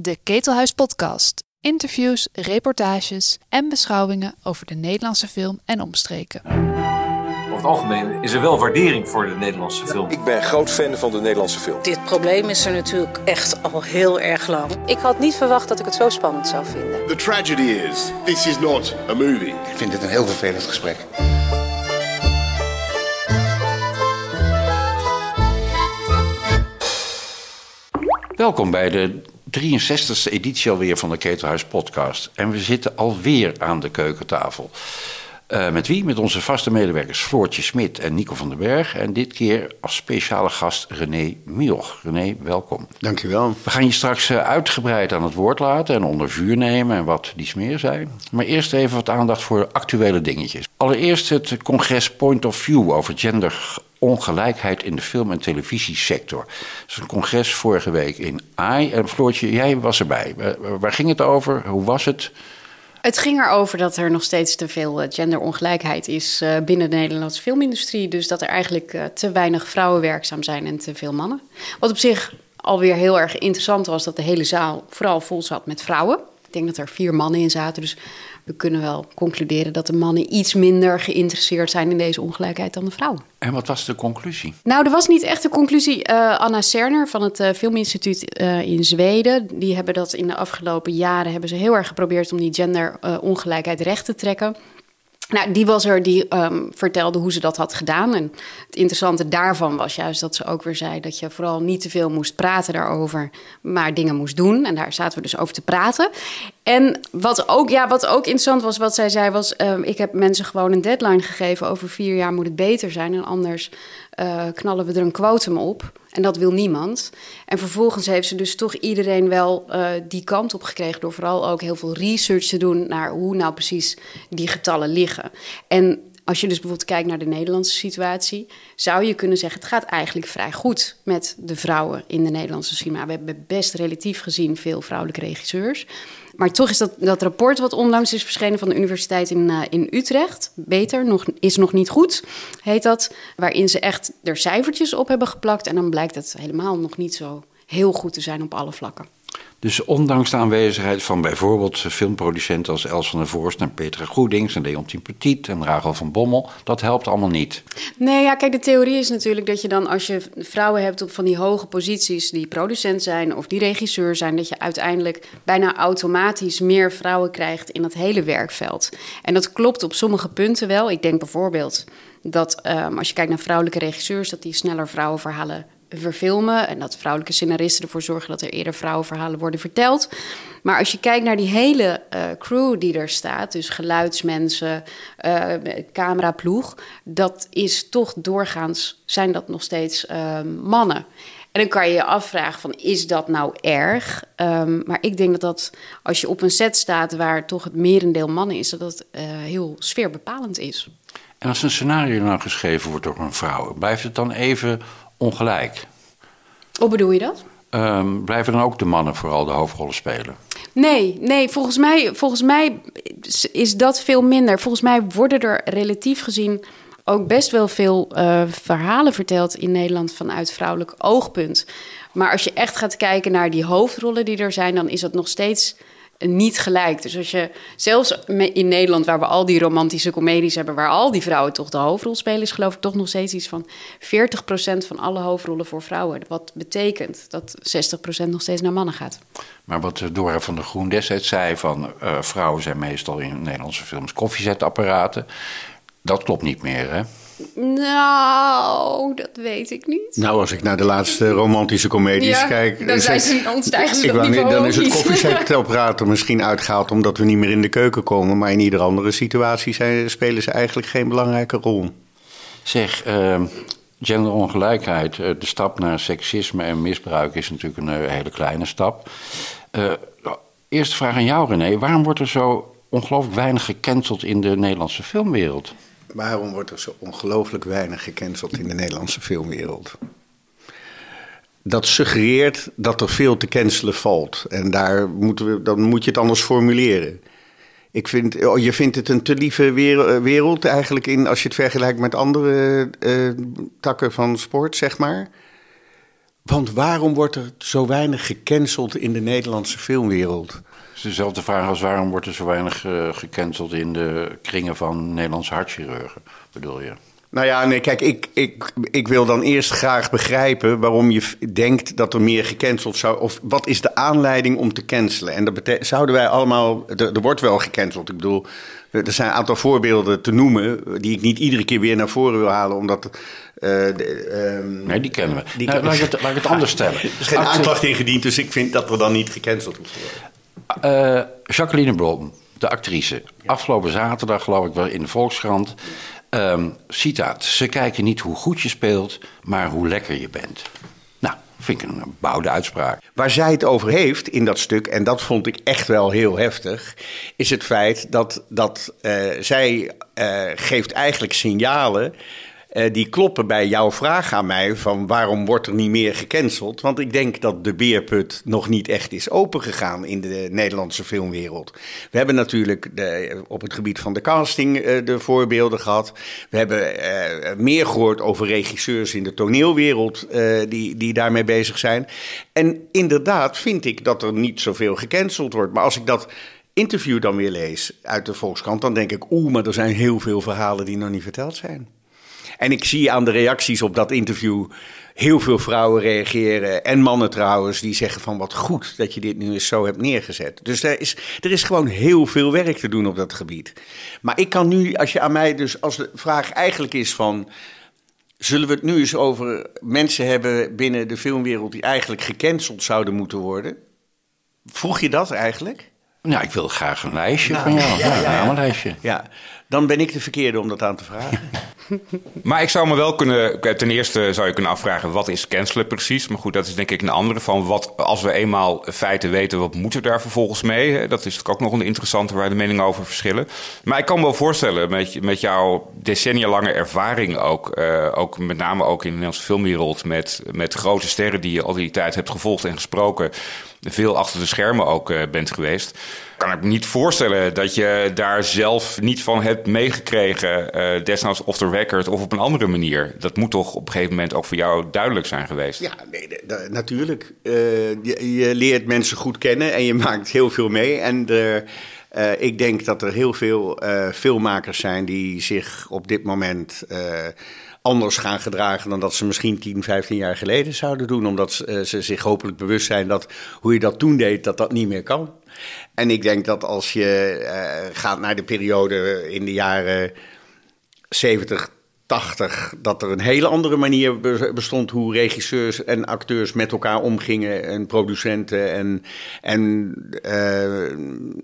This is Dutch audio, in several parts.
De Ketelhuis Podcast. Interviews, reportages en beschouwingen over de Nederlandse film en omstreken. Over het algemeen is er wel waardering voor de Nederlandse film. Ik ben groot fan van de Nederlandse film. Dit probleem is er natuurlijk echt al heel erg lang. Ik had niet verwacht dat ik het zo spannend zou vinden. The tragedy is, this is not a movie. Ik vind dit een heel vervelend gesprek. Welkom bij de 63e editie alweer van de Ketelhuis Podcast. En we zitten alweer aan de keukentafel. Uh, met wie? Met onze vaste medewerkers Floortje Smit en Nico van den Berg. En dit keer als speciale gast René Mioch. René, welkom. Dankjewel. We gaan je straks uh, uitgebreid aan het woord laten en onder vuur nemen en wat die smeer zijn. Maar eerst even wat aandacht voor actuele dingetjes. Allereerst het congres Point of View over genderongelijkheid in de film- en televisiesector. Dat is een congres vorige week in AI. En Floortje, jij was erbij. Waar ging het over? Hoe was het? Het ging erover dat er nog steeds te veel genderongelijkheid is binnen de Nederlandse filmindustrie. Dus dat er eigenlijk te weinig vrouwen werkzaam zijn en te veel mannen. Wat op zich alweer heel erg interessant was, dat de hele zaal vooral vol zat met vrouwen. Ik denk dat er vier mannen in zaten. Dus we kunnen wel concluderen dat de mannen iets minder geïnteresseerd zijn in deze ongelijkheid dan de vrouwen. En wat was de conclusie? Nou, er was niet echt een conclusie. Uh, Anna Cerner van het uh, Filminstituut uh, in Zweden, die hebben dat in de afgelopen jaren hebben ze heel erg geprobeerd om die genderongelijkheid recht te trekken. Nou, die was er die um, vertelde hoe ze dat had gedaan. En het interessante daarvan was juist dat ze ook weer zei dat je vooral niet te veel moest praten daarover, maar dingen moest doen. En daar zaten we dus over te praten. En wat ook, ja, wat ook interessant was, wat zij zei, was: um, ik heb mensen gewoon een deadline gegeven. Over vier jaar moet het beter zijn. En anders uh, knallen we er een quotum op. En dat wil niemand. En vervolgens heeft ze dus toch iedereen wel uh, die kant op gekregen. Door vooral ook heel veel research te doen naar hoe nou precies die getallen liggen. En als je dus bijvoorbeeld kijkt naar de Nederlandse situatie, zou je kunnen zeggen: het gaat eigenlijk vrij goed met de vrouwen in de Nederlandse cinema. We hebben best relatief gezien veel vrouwelijke regisseurs. Maar toch is dat, dat rapport wat onlangs is verschenen van de Universiteit in, uh, in Utrecht, beter, nog, is nog niet goed, heet dat. Waarin ze echt er cijfertjes op hebben geplakt. En dan blijkt het helemaal nog niet zo heel goed te zijn op alle vlakken. Dus ondanks de aanwezigheid van bijvoorbeeld filmproducenten als Els van der Voorst en Petra Goedings en Leontien Petit en Rachel van Bommel, dat helpt allemaal niet. Nee, ja, kijk, de theorie is natuurlijk dat je dan als je vrouwen hebt op van die hoge posities die producent zijn of die regisseur zijn, dat je uiteindelijk bijna automatisch meer vrouwen krijgt in dat hele werkveld. En dat klopt op sommige punten wel. Ik denk bijvoorbeeld dat um, als je kijkt naar vrouwelijke regisseurs, dat die sneller vrouwenverhalen verfilmen. En dat vrouwelijke scenaristen ervoor zorgen dat er eerder vrouwenverhalen worden verteld. Maar als je kijkt naar die hele uh, crew die er staat, dus geluidsmensen, uh, cameraploeg, dat is toch doorgaans, zijn dat nog steeds uh, mannen. En dan kan je je afvragen van, is dat nou erg? Um, maar ik denk dat dat, als je op een set staat waar toch het merendeel mannen is, dat dat heel sfeerbepalend is. En als een scenario nou geschreven wordt door een vrouw, blijft het dan even ongelijk. Hoe bedoel je dat? Um, blijven dan ook de mannen vooral de hoofdrollen spelen? Nee, nee volgens, mij, volgens mij is dat veel minder. Volgens mij worden er relatief gezien ook best wel veel uh, verhalen verteld in Nederland vanuit vrouwelijk oogpunt. Maar als je echt gaat kijken naar die hoofdrollen die er zijn, dan is dat nog steeds niet gelijk. Dus als je zelfs in Nederland, waar we al die romantische comedies hebben, waar al die vrouwen toch de hoofdrol spelen, is geloof ik toch nog steeds iets van 40% van alle hoofdrollen voor vrouwen. Wat betekent dat 60% nog steeds naar mannen gaat. Maar wat Dora van der Groen destijds zei van uh, vrouwen zijn meestal in Nederlandse films koffiezetapparaten, dat klopt niet meer, hè? Nou, dat weet ik niet. Nou, als ik naar de laatste romantische comedies ja, kijk... Dan, zijn ze, dat niveau Dan is het er misschien uitgehaald... omdat we niet meer in de keuken komen. Maar in ieder andere situatie zijn, spelen ze eigenlijk geen belangrijke rol. Zeg, uh, genderongelijkheid, de stap naar seksisme en misbruik... is natuurlijk een hele kleine stap. Uh, eerste vraag aan jou, René. Waarom wordt er zo ongelooflijk weinig gecanceld in de Nederlandse filmwereld? Waarom wordt er zo ongelooflijk weinig gecanceld in de Nederlandse filmwereld? Dat suggereert dat er veel te cancelen valt. En daar moeten we, dan moet je het anders formuleren. Ik vind, oh, je vindt het een te lieve wereld eigenlijk in, als je het vergelijkt met andere uh, takken van sport, zeg maar. Want waarom wordt er zo weinig gecanceld in de Nederlandse filmwereld? Is dezelfde vraag als waarom wordt er zo weinig uh, gecanceld in de kringen van Nederlandse hartchirurgen, bedoel je? Nou ja, nee, kijk, ik, ik, ik wil dan eerst graag begrijpen waarom je denkt dat er meer gecanceld zou... Of wat is de aanleiding om te cancelen? En dat betekent, zouden wij allemaal... Er, er wordt wel gecanceld, ik bedoel... Er zijn een aantal voorbeelden te noemen die ik niet iedere keer weer naar voren wil halen, omdat. Uh, de, uh, nee, die kennen we. Die nou, laat, ik het, laat ik het anders stellen. Er is geen aanklacht ingediend, dus ik vind dat er dan niet gecanceld te worden. Uh, Jacqueline Blom, de actrice. Afgelopen zaterdag, geloof ik wel, in de Volkskrant. Um, citaat: Ze kijken niet hoe goed je speelt, maar hoe lekker je bent. Nou, vind ik een bouwde uitspraak. Waar zij het over heeft in dat stuk, en dat vond ik echt wel heel heftig, is het feit dat, dat uh, zij uh, geeft eigenlijk signalen die kloppen bij jouw vraag aan mij van waarom wordt er niet meer gecanceld? Want ik denk dat de beerput nog niet echt is opengegaan in de Nederlandse filmwereld. We hebben natuurlijk de, op het gebied van de casting uh, de voorbeelden gehad. We hebben uh, meer gehoord over regisseurs in de toneelwereld die, die daarmee bezig zijn. En inderdaad vind ik dat er niet zoveel gecanceld wordt. Maar als ik dat interview dan weer lees uit de Volkskrant, dan denk ik, oeh, maar er zijn heel veel verhalen die nog niet verteld zijn. En ik zie aan de reacties op dat interview heel veel vrouwen reageren. En mannen trouwens, die zeggen van wat goed dat je dit nu eens zo hebt neergezet. Dus er is, er is gewoon heel veel werk te doen op dat gebied. Maar ik kan nu, als je aan mij dus, als de vraag eigenlijk is van... Zullen we het nu eens over mensen hebben binnen de filmwereld die eigenlijk gecanceld zouden moeten worden? Vroeg je dat eigenlijk? Nou, ik wil graag een lijstje nou, van jou. Ja, ja, ja, een lijstje. Ja, dan ben ik de verkeerde om dat aan te vragen. maar ik zou me wel kunnen. Ten eerste zou je kunnen afvragen: wat is cancelen precies? Maar goed, dat is denk ik een andere. Van wat, als we eenmaal feiten weten, wat moeten we daar vervolgens mee? Dat is ook nog een interessante waar de meningen over verschillen. Maar ik kan me wel voorstellen, met, met jouw decennia lange ervaring ook, uh, ook met name ook in de Nederlandse filmwereld, met, met grote sterren die je al die tijd hebt gevolgd en gesproken, veel achter de schermen ook uh, bent geweest kan ik me niet voorstellen dat je daar zelf niet van hebt meegekregen, uh, desnoods off the record of op een andere manier. Dat moet toch op een gegeven moment ook voor jou duidelijk zijn geweest? Ja, nee, natuurlijk. Uh, je, je, leert mensen goed kennen en je maakt heel veel mee. En de, uh, ik denk dat er heel veel filmmakers zijn die zich op dit moment anders gaan gedragen dan dat ze misschien 10, 15 jaar geleden zouden doen. Omdat ze, ze zich hopelijk bewust zijn dat hoe je dat toen deed, dat dat niet meer kan. En ik denk dat als je uh, gaat naar de periode in de jaren 70, 80, dat er een hele andere manier bestond hoe regisseurs en acteurs met elkaar omgingen en producenten. En, en uh,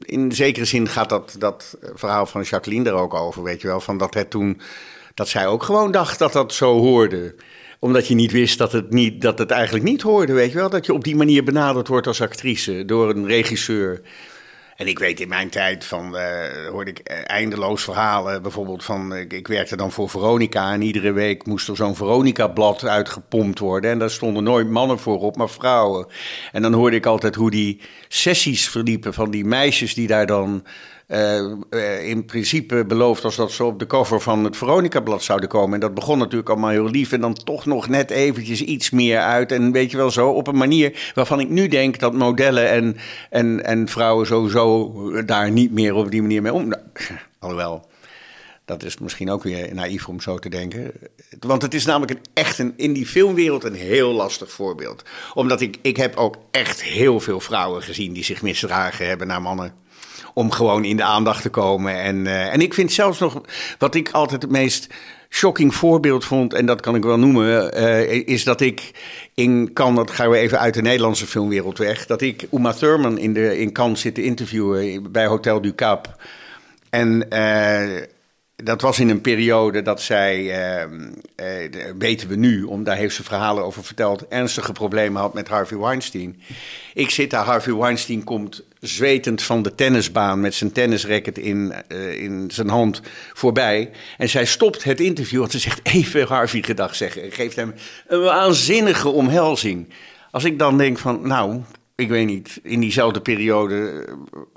in zekere zin gaat dat, dat verhaal van Jacqueline er ook over, weet je wel, van dat het toen, dat zij ook gewoon dacht dat dat zo hoorde omdat je niet wist dat het, niet, dat het eigenlijk niet hoorde, weet je wel. Dat je op die manier benaderd wordt als actrice door een regisseur. En ik weet in mijn tijd van, uh, hoorde ik eindeloos verhalen. Bijvoorbeeld van, ik, ik, werkte dan voor Veronica en iedere week moest er zo'n Veronica-blad uitgepompt worden. En daar stonden nooit mannen voor op, maar vrouwen. En dan hoorde ik altijd hoe die sessies verliepen van die meisjes die daar dan uh, in principe beloofd als dat ze op de cover van het Veronica-blad zouden komen. En dat begon natuurlijk allemaal heel lief en dan toch nog net eventjes iets meer uit. En weet je wel zo, op een manier waarvan ik nu denk dat modellen en, en, en vrouwen sowieso daar niet meer op die manier mee om... Alhoewel, dat is misschien ook weer naïef om zo te denken. Want het is namelijk echt een, in die filmwereld een heel lastig voorbeeld. Omdat ik, ik heb ook echt heel veel vrouwen gezien die zich misdragen hebben naar mannen om gewoon in de aandacht te komen. En, uh, en ik vind zelfs nog, wat ik altijd het meest shocking voorbeeld vond, en dat kan ik wel noemen, uh, is dat ik in Cannes, dat gaan we even uit de Nederlandse filmwereld weg, dat ik Uma Thurman in, de, in Cannes zit te interviewen bij Hotel du Cap. En uh, dat was in een periode dat zij, uh, weten we nu, om, daar heeft ze verhalen over verteld, ernstige problemen had met Harvey Weinstein. Ik zit daar, Harvey Weinstein komt zwetend van de tennisbaan met zijn tennisracket in, uh, in zijn hand voorbij. En zij stopt het interview, want ze zegt even Harvey gedag zeggen. Geeft hem een waanzinnige omhelzing. Als ik dan denk van, nou, ik weet niet, in diezelfde periode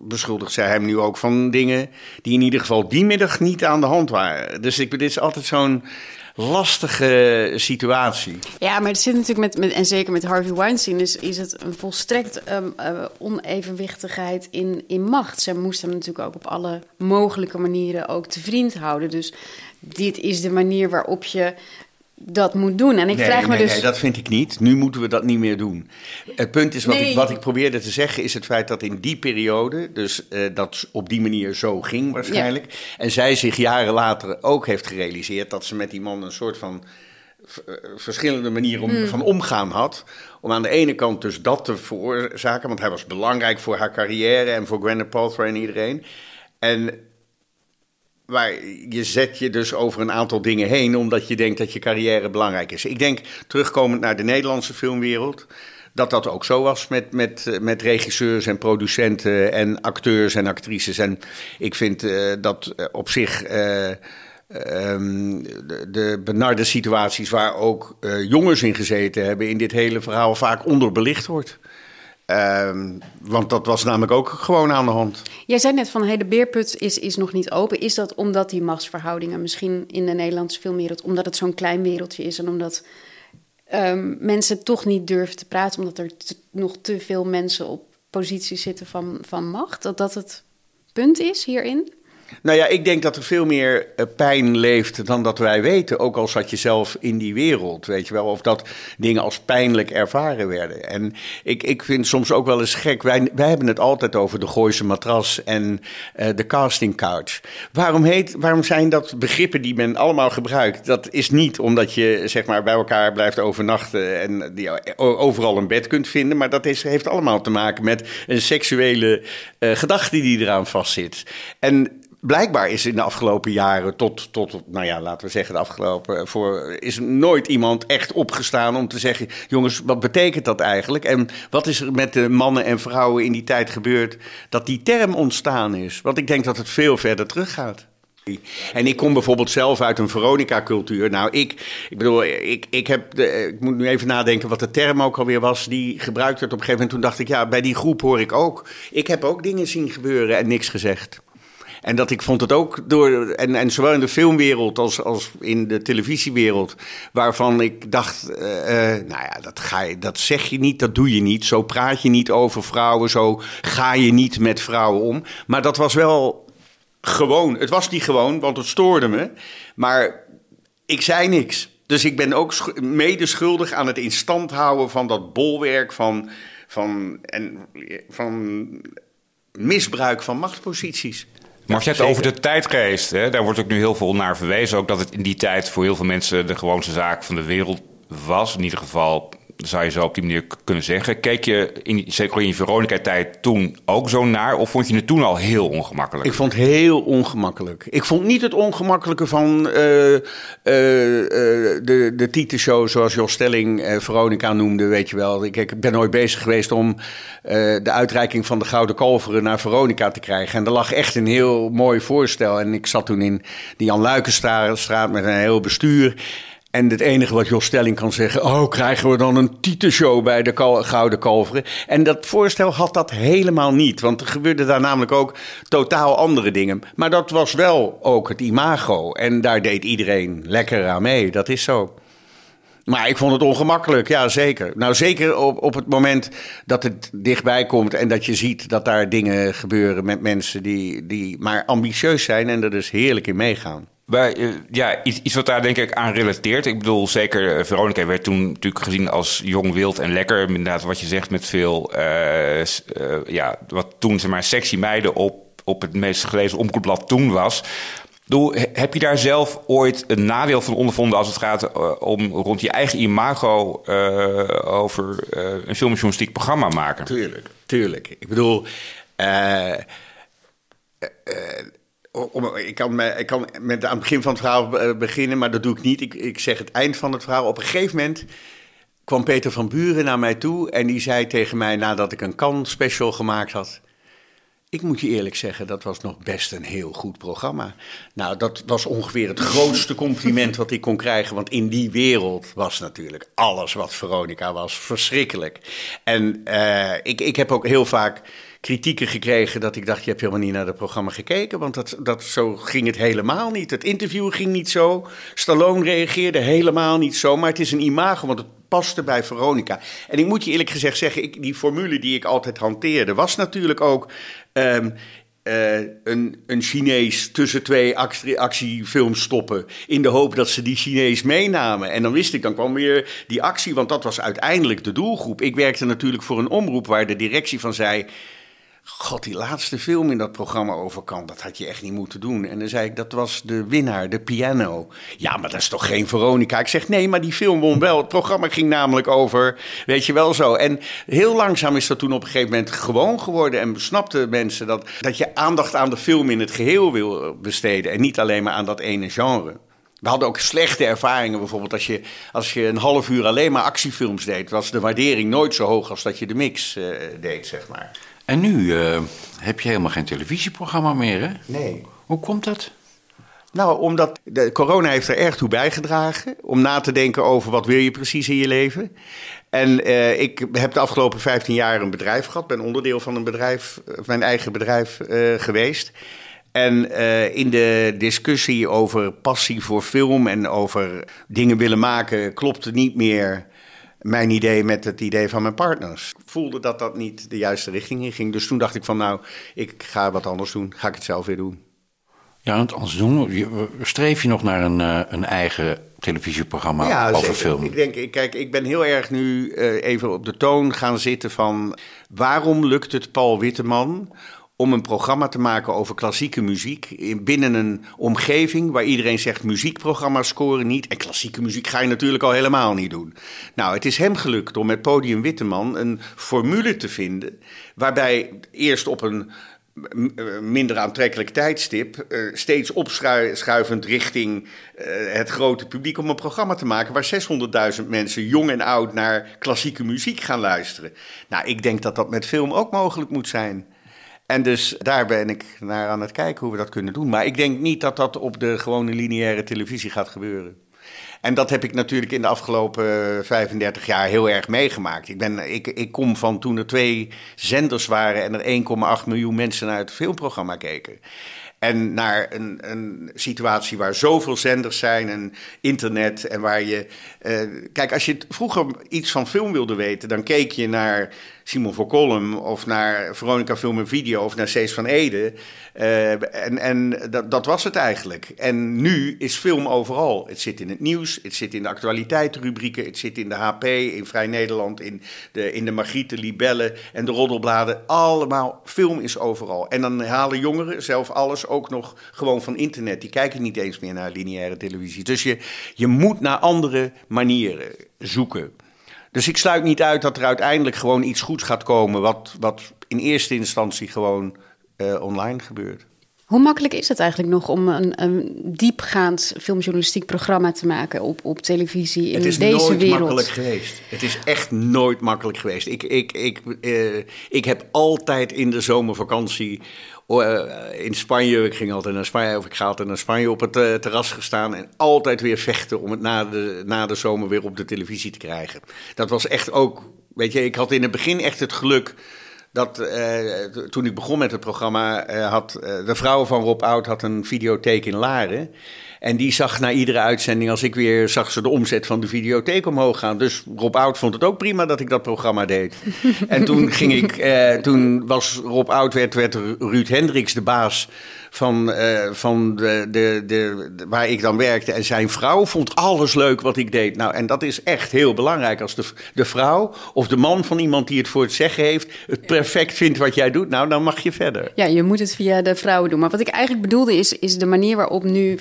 beschuldigt zij hem nu ook van dingen die in ieder geval die middag niet aan de hand waren. Dus ik, dit is altijd zo'n lastige situatie. Ja, maar het zit natuurlijk met, met en zeker met Harvey Weinstein, is, is het een volstrekt um, uh, onevenwichtigheid in, in macht. Ze moest hem natuurlijk ook op alle mogelijke manieren ook te vriend houden. Dus dit is de manier waarop je dat moet doen. En ik nee, vraag me nee, dus. Nee, dat vind ik niet. Nu moeten we dat niet meer doen. Het punt is, wat, Nee. ik, wat ik probeerde te zeggen, is het feit dat in die periode, dus uh, dat op die manier zo ging waarschijnlijk, en zij zich jaren later ook heeft gerealiseerd dat ze met die man een soort van uh, verschillende manieren om, Hmm. van omgaan had. Om aan de ene kant dus dat te veroorzaken, want hij was belangrijk voor haar carrière en voor Gwyneth Paltrow en iedereen. En maar je zet je dus over een aantal dingen heen omdat je denkt dat je carrière belangrijk is. Ik denk, terugkomend naar de Nederlandse filmwereld, dat dat ook zo was met, met, met regisseurs en producenten en acteurs en actrices. En ik vind uh, dat op zich. Um, de, de, benarde situaties waar ook uh, jongens in gezeten hebben, in dit hele verhaal vaak onderbelicht wordt. Um, want dat was namelijk ook gewoon aan de hand. Jij zei net van hey, de beerput is, is nog niet open. Is dat omdat die machtsverhoudingen misschien in de Nederlandse filmwereld, omdat het zo'n klein wereldje is en omdat um, mensen toch niet durven te praten, omdat er nog te veel mensen op posities zitten van, van macht? Dat dat het punt is hierin? Nou ja, ik denk dat er veel meer uh, pijn leeft dan dat wij weten. Ook al zat je zelf in die wereld, weet je wel. Of dat dingen als pijnlijk ervaren werden. En ik, ik vind soms ook wel eens gek. Wij, wij hebben het altijd over de Gooise matras en uh, de casting couch. Waarom, heet, waarom zijn dat begrippen die men allemaal gebruikt? Dat is niet omdat je zeg maar bij elkaar blijft overnachten en die overal een bed kunt vinden. Maar dat heeft allemaal te maken met een seksuele uh, gedachte die eraan vastzit. En blijkbaar is in de afgelopen jaren, tot, tot, nou ja, laten we zeggen de afgelopen, voor, is nooit iemand echt opgestaan om te zeggen, jongens, wat betekent dat eigenlijk? En wat is er met de mannen en vrouwen in die tijd gebeurd dat die term ontstaan is? Want ik denk dat het veel verder teruggaat. En ik kom bijvoorbeeld zelf uit een Veronica-cultuur. Nou, ik, ik bedoel, ik, ik, heb de, ik moet nu even nadenken wat de term ook alweer was die gebruikt werd op een gegeven moment. Toen dacht ik, ja, bij die groep hoor ik ook. Ik heb ook dingen zien gebeuren en niks gezegd. En dat ik vond het ook door, en, en zowel in de filmwereld als, als in de televisiewereld, waarvan ik dacht, uh, uh, nou ja, dat, ga je, dat zeg je niet, dat doe je niet. Zo praat je niet over vrouwen, zo ga je niet met vrouwen om. Maar dat was wel gewoon. Het was niet gewoon, want het stoorde me. Maar ik zei niks. Dus ik ben ook mede schuldig aan het in stand houden van dat bolwerk van, van, en, van misbruik van machtsposities. Maar als je het over de tijdgeest, hè, daar wordt ook nu heel veel naar verwezen. Ook dat het in die tijd voor heel veel mensen de gewoonste zaak van de wereld was. In ieder geval zou je zo op die manier kunnen zeggen. Keek je, in, zeker in je Veronica-tijd, toen ook zo naar? Of vond je het toen al heel ongemakkelijk? Ik vond het heel ongemakkelijk. Ik vond niet het ongemakkelijke van uh, uh, uh, de, de titelshow zoals Jos Stelling Veronica noemde, weet je wel. Ik, ik ben ooit bezig geweest om de uitreiking van de Gouden Kalveren naar Veronica te krijgen. En er lag echt een heel mooi voorstel. En ik zat toen in de Jan Luikenstraat met een heel bestuur. En het enige wat Jos Stelling kan zeggen... oh, krijgen we dan een titelshow bij de Gouden Kalveren? En dat voorstel had dat helemaal niet. Want er gebeurden daar namelijk ook totaal andere dingen. Maar dat was wel ook het imago. En daar deed iedereen lekker aan mee. Dat is zo. Maar ik vond het ongemakkelijk, ja zeker. Nou zeker op, op het moment dat het dichtbij komt... en dat je ziet dat daar dingen gebeuren met mensen die, die maar ambitieus zijn... en er dus heerlijk in meegaan. Uh, ja, iets, iets wat daar denk ik aan relateert. Ik bedoel, zeker uh, Veronica werd toen natuurlijk gezien als jong, wild en lekker. Inderdaad, wat je zegt met veel, uh, ja, wat toen zeg maar sexy meiden op, op het meest gelezen omkoepblad toen was. Doe, heb je daar zelf ooit een nadeel van ondervonden als het gaat om rond je eigen imago over een filmjournalistiek programma maken? Tuurlijk, tuurlijk. Ik bedoel, ik, kan ik kan met aan het begin van het verhaal beginnen, maar dat doe ik niet. Ik, ik zeg het eind van het verhaal. Op een gegeven moment kwam Peter van Buren naar mij toe en die zei tegen mij nadat ik een kan special gemaakt had. Ik moet je eerlijk zeggen, dat was nog best een heel goed programma. Nou, dat was ongeveer het grootste compliment wat ik kon krijgen. Want in die wereld was natuurlijk alles wat Veronica was verschrikkelijk. En uh, ik, ik heb ook heel vaak kritieken gekregen dat ik dacht, je hebt helemaal niet naar het programma gekeken. Want dat, dat, zo ging het helemaal niet. Het interview ging niet zo. Stallone reageerde helemaal niet zo. Maar het is een imago, want het paste bij Veronica. En ik moet je eerlijk gezegd zeggen, ik, die formule die ik altijd hanteerde, was natuurlijk ook. ehm, eh, een, een Chinees tussen twee actie, actiefilms stoppen. In de hoop dat ze die Chinees meenamen. En dan wist ik, dan kwam weer die actie, want dat was uiteindelijk de doelgroep. Ik werkte natuurlijk voor een omroep waar de directie van zei. God, die laatste film in dat programma over kan, dat had je echt niet moeten doen. En dan zei ik, dat was de winnaar, de piano. Ja, maar dat is toch geen Veronica? Ik zeg, nee, maar die film won wel. Het programma ging namelijk over, weet je wel zo. En heel langzaam is dat toen op een gegeven moment gewoon geworden. En snapten mensen dat, dat je aandacht aan de film in het geheel wil besteden. En niet alleen maar aan dat ene genre. We hadden ook slechte ervaringen. Bijvoorbeeld als je, als je een half uur alleen maar actiefilms deed, was de waardering nooit zo hoog als dat je de mix eh, deed, zeg maar. En nu eh, heb je helemaal geen televisieprogramma meer, hè? Nee. Hoe komt dat? Nou, omdat de corona heeft er erg toe bijgedragen om na te denken over wat wil je precies in je leven. En eh, ik heb de afgelopen 15 jaar een bedrijf gehad, ben onderdeel van een bedrijf, eh, mijn eigen bedrijf geweest. En in de discussie over passie voor film en over dingen willen maken, klopte niet meer mijn idee met het idee van mijn partners. Ik voelde dat dat niet de juiste richting in ging. Dus toen dacht ik van nou, ik ga wat anders doen. Ga ik het zelf weer doen. Ja, want anders doen. Streef je nog naar een, eh, een eigen televisieprogramma Ja, over film? Ik denk, ik- kijk, ik ben heel erg nu eh, even op de toon gaan zitten van waarom lukt het Paul Witteman om een programma te maken over klassieke muziek in, binnen een omgeving waar iedereen zegt muziekprogramma's scoren niet en klassieke muziek ga je natuurlijk al helemaal niet doen. Nou, het is hem gelukt om met Podium Witteman een formule te vinden waarbij eerst op een minder aantrekkelijk tijdstip, eh, steeds opschuivend richting eh, het grote publiek om een programma te maken waar 600.000 mensen, jong en oud, naar klassieke muziek gaan luisteren. Nou, ik denk dat dat met film ook mogelijk moet zijn. En dus daar ben ik naar aan het kijken hoe we dat kunnen doen. Maar ik denk niet dat dat op de gewone lineaire televisie gaat gebeuren. En dat heb ik natuurlijk in de afgelopen 35 jaar heel erg meegemaakt. Ik, ben, ik, ik kom van toen er twee zenders waren en er 1,8 miljoen mensen naar het filmprogramma keken. En naar een, een situatie waar zoveel zenders zijn en internet en waar je... eh, kijk, als je vroeger iets van film wilde weten, dan keek je naar Simon van Kolm of naar Veronica Film en Video of naar Cees van Ede. Eh, en en dat, dat was het eigenlijk. En nu is film overal. Het zit in het nieuws, het zit in de actualiteitenrubrieken, het zit in de HP, in Vrij Nederland, in de, in de Libellen en de roddelbladen. Allemaal, film is overal. En dan halen jongeren zelf alles ook nog gewoon van internet. Die kijken niet eens meer naar lineaire televisie. Dus je, je moet naar andere manieren zoeken. Dus ik sluit niet uit dat er uiteindelijk gewoon iets goeds gaat komen, wat, wat in eerste instantie gewoon eh, online gebeurt. Hoe makkelijk is het eigenlijk nog om een, een diepgaand filmjournalistiek programma te maken op, op televisie in het is deze nooit wereld? makkelijk geweest. Het is echt nooit makkelijk geweest. Ik, ik, ik, eh, ik heb altijd in de zomervakantie in Spanje, ik ging altijd naar Spanje, of ik ga altijd naar Spanje op het eh, terras gestaan en altijd weer vechten om het na de, na de zomer weer op de televisie te krijgen. Dat was echt ook, weet je, ik had in het begin echt het geluk dat eh, toen ik begon met het programma, eh, had eh, de vrouw van Rob Oud had een videotheek in Laren. En die zag na iedere uitzending, als ik weer zag ze de omzet van de videotheek omhoog gaan. Dus Rob Oud vond het ook prima dat ik dat programma deed. en toen ging ik, eh, toen was Rob Oud, werd, werd Ruud Hendricks de baas van, eh, van de, de, de, waar ik dan werkte. En zijn vrouw vond alles leuk wat ik deed. Nou, en dat is echt heel belangrijk. Als de, de vrouw of de man van iemand die het voor het zeggen heeft, het perfect vindt wat jij doet, nou, dan mag je verder. Ja, je moet het via de vrouwen doen. Maar wat ik eigenlijk bedoelde is, is de manier waarop nu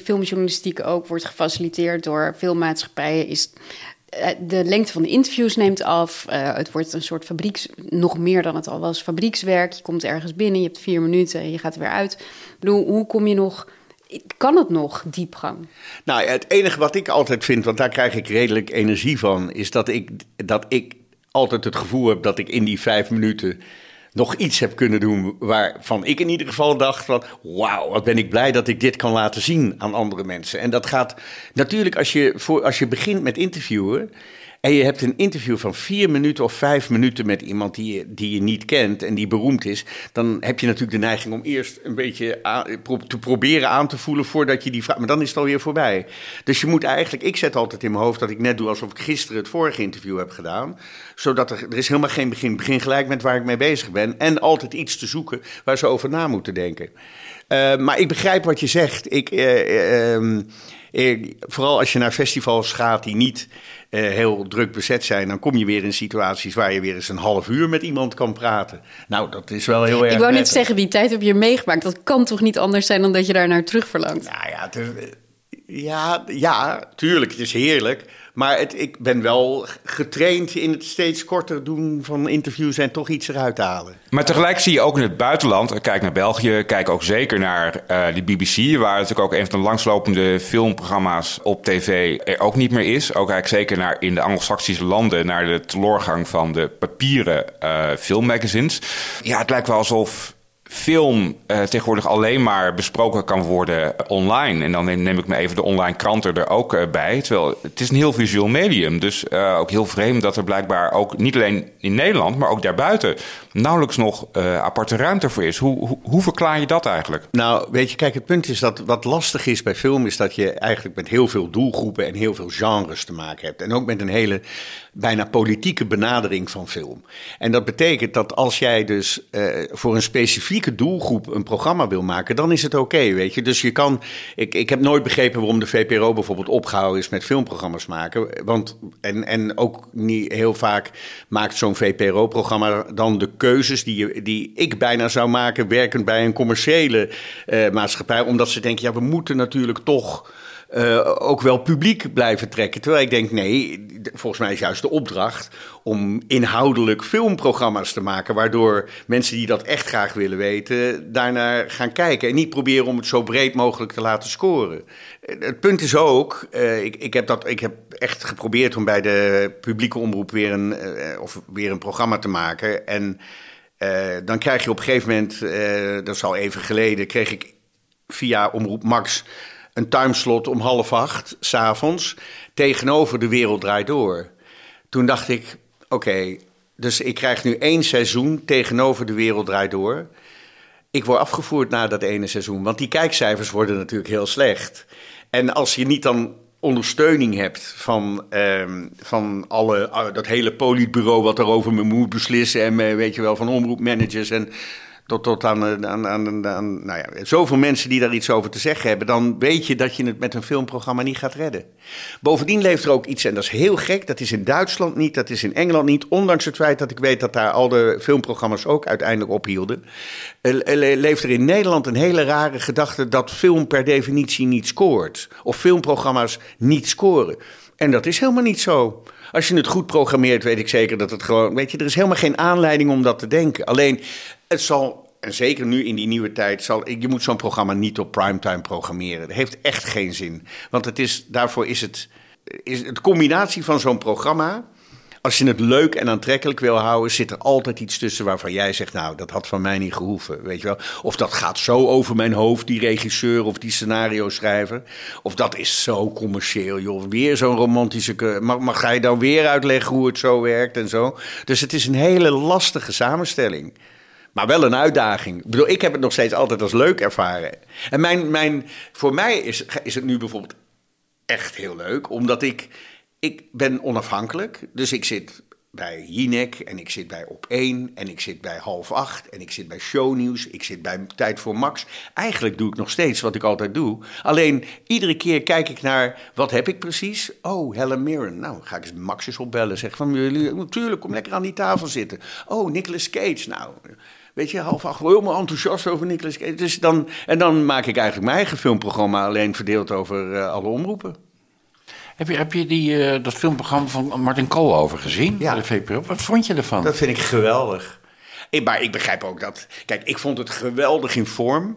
filmjournalistiek ook wordt gefaciliteerd door filmmaatschappijen, is eh, de lengte van de interviews neemt af. Eh, het wordt een soort fabrieks, nog meer dan het al was, fabriekswerk. Je komt ergens binnen, je hebt vier minuten en je gaat er weer uit. Ik bedoel, hoe kom je nog, kan het nog diepgang? Nou, het enige wat ik altijd vind, want daar krijg ik redelijk energie van, is dat ik, dat ik altijd het gevoel heb dat ik in die vijf minuten nog iets heb kunnen doen waarvan ik in ieder geval dacht van wauw, wat ben ik blij dat ik dit kan laten zien aan andere mensen. En dat gaat natuurlijk als je, voor, als je begint met interviewen en je hebt een interview van vier minuten of vijf minuten met iemand die je, die je niet kent en die beroemd is, dan heb je natuurlijk de neiging om eerst een beetje te proberen aan te voelen voordat je die vraag. Maar dan is het alweer voorbij. Dus je moet eigenlijk, ik zet altijd in mijn hoofd dat ik net doe alsof ik gisteren het vorige interview heb gedaan. Zodat er, er is helemaal geen begin. Begin gelijk met waar ik mee bezig ben. En altijd iets te zoeken waar ze over na moeten denken. Eh, maar ik begrijp wat je zegt. Ik, eh, ehm, eh, vooral als je naar festivals gaat die niet eh, heel druk bezet zijn, dan kom je weer in situaties waar je weer eens een half uur met iemand kan praten. Nou, dat is wel heel erg. Ik wou net prettig. zeggen, die tijd heb je meegemaakt. Dat kan toch niet anders zijn dan dat je daar naar terug verlangt? Nou ja, het ja, ja, tuurlijk, het is heerlijk. Maar het, ik ben wel getraind in het steeds korter doen van interviews en toch iets eruit halen. Maar tegelijk zie je ook in het buitenland, eh, kijk naar België, kijk ook zeker naar eh, de BBC, waar natuurlijk ook een van de langslopende filmprogramma's op tv er ook niet meer is. Ook eigenlijk zeker naar in de Anglo-Saxische landen, naar de teloorgang van de papieren eh, filmmagazines. Ja, het lijkt wel alsof film eh, tegenwoordig alleen maar besproken kan worden online. En dan neem, ik me even de online kranten er ook eh, bij. Terwijl het is een heel visueel medium. Dus eh, ook heel vreemd dat er blijkbaar ook niet alleen in Nederland, maar ook daarbuiten nauwelijks nog aparte ruimte voor is. Hoe, hoe, hoe verklaar je dat eigenlijk? Nou, weet je, kijk, het punt is dat wat lastig is bij film, is dat je eigenlijk met heel veel doelgroepen en heel veel genres te maken hebt. En ook met een hele bijna politieke benadering van film. En dat betekent dat als jij dus eh, voor een specifieke doelgroep een programma wil maken, dan is het oké, weet je. Dus je kan, ik, ik heb nooit begrepen waarom de VPRO bijvoorbeeld opgehouden is met filmprogramma's maken. Want, en, en ook niet heel vaak maakt zo'n VPRO-programma dan de keuzes die, je, die ik bijna zou maken, werkend bij een commerciële eh, maatschappij. Omdat ze denken, ja, we moeten natuurlijk toch eh, ook wel publiek blijven trekken. Terwijl ik denk, nee, volgens mij is juist de opdracht om inhoudelijk filmprogramma's te maken. Waardoor mensen die dat echt graag willen weten, daarnaar gaan kijken. En niet proberen om het zo breed mogelijk te laten scoren. Eh, Het punt is ook, eh, ik, ik, heb dat, ik heb echt geprobeerd om bij de publieke omroep weer een, of weer een programma te maken. En dan krijg je op een gegeven moment, dat is al even geleden, kreeg ik via Omroep Max een timeslot om half acht s'avonds tegenover De Wereld Draait Door. Toen dacht ik, oké, dus ik krijg nu één seizoen tegenover De Wereld Draait Door. Ik word afgevoerd na dat ene seizoen, want die kijkcijfers worden natuurlijk heel slecht. En als je niet dan ondersteuning hebt van, ehm, van alle, ah, dat hele politbureau wat daarover moet beslissen en eh, weet je wel, van omroepmanagers en tot, eh, aan, aan, aan nou ja, zoveel mensen die daar iets over te zeggen hebben, dan weet je dat je het met een filmprogramma niet gaat redden. Bovendien leeft er ook iets, en dat is heel gek, dat is in Duitsland niet, dat is in Engeland niet, ondanks het feit dat ik weet dat daar al de filmprogramma's ook uiteindelijk ophielden, eh, leeft er in Nederland een hele rare gedachte dat film per definitie niet scoort. Of filmprogramma's niet scoren. En dat is helemaal niet zo. Als je het goed programmeert, weet ik zeker dat het gewoon. Weet je, er is helemaal geen aanleiding om dat te denken. Alleen, het zal. En zeker nu in die nieuwe tijd, zal, je moet zo'n programma niet op primetime programmeren. Dat heeft echt geen zin. Want het is, daarvoor is het, is het combinatie van zo'n programma. Als je het leuk en aantrekkelijk wil houden, zit er altijd iets tussen waarvan jij zegt: Nou, dat had van mij niet gehoeven. Weet je wel? Of dat gaat zo over mijn hoofd, die regisseur of die scenario schrijver. Of dat is zo commercieel, joh. Weer zo'n romantische. Maar, maar ga je dan weer uitleggen hoe het zo werkt en zo? Dus het is een hele lastige samenstelling. Maar wel een uitdaging. Ik bedoel, ik heb het nog steeds altijd als leuk ervaren. En mijn, mijn, voor mij is, is het nu bijvoorbeeld echt heel leuk, omdat ik, ik ben onafhankelijk. Dus ik zit bij Jinek en ik zit bij Op 1 en ik zit bij Half 8 en ik zit bij Shownieuws, ik zit bij Tijd voor Max. Eigenlijk doe ik nog steeds wat ik altijd doe. Alleen iedere keer kijk ik naar, wat heb ik precies? Oh, Helen Mirren. Nou, ga ik eens Max eens opbellen. Zeg van, jullie, natuurlijk, kom lekker aan die tafel zitten. Oh, Nicolas Cage. Nou, weet je, half acht, helemaal enthousiast over Nicolas Cage. Dus dan, en dan maak ik eigenlijk mijn eigen filmprogramma alleen verdeeld over eh, alle omroepen. Heb je, heb je die, eh, dat filmprogramma van Martin Koolhoven gezien? Ja. De VPRO? Wat vond je ervan? Dat vind ik geweldig. Ik, maar ik begrijp ook dat. Kijk, ik vond het geweldig in vorm.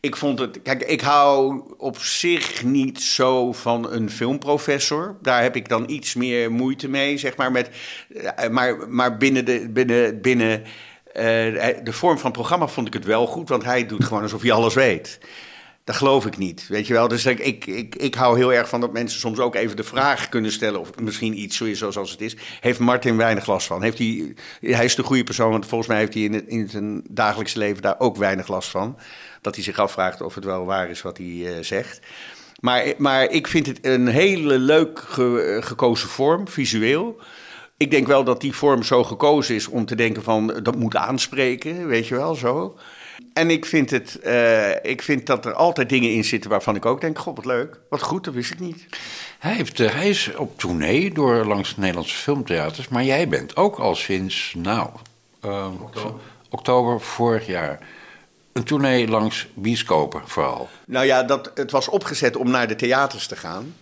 Ik vond het. Kijk, ik hou op zich niet zo van een filmprofessor. Daar heb ik dan iets meer moeite mee, zeg maar. Met, eh, maar, maar binnen de. Binnen, binnen eh, de vorm van het programma vond ik het wel goed, want hij doet gewoon alsof hij alles weet. Dat geloof ik niet, weet je wel. Dus ik, ik, ik, hou heel erg van dat mensen soms ook even de vraag kunnen stellen... of misschien iets zo zoals het is. Heeft Martin weinig last van? Heeft hij, hij is de goede persoon, want volgens mij heeft hij in, het, in zijn dagelijks leven... daar ook weinig last van. Dat hij zich afvraagt of het wel waar is wat hij uh, zegt. Maar, maar ik vind het een hele leuk ge, gekozen vorm, visueel... Ik denk wel dat die vorm zo gekozen is om te denken van dat moet aanspreken, weet je wel, zo. En ik vind, het, uh, ik vind dat er altijd dingen in zitten waarvan ik ook denk: God, wat leuk, wat goed, dat wist ik niet. Hij, heeft, uh, hij is op tournee door langs Nederlandse filmtheaters, maar jij bent ook al sinds, nou, uh, oktober. oktober vorig jaar. Een tournee langs bioscopen vooral. Nou ja, dat, het was opgezet om naar de theaters te gaan.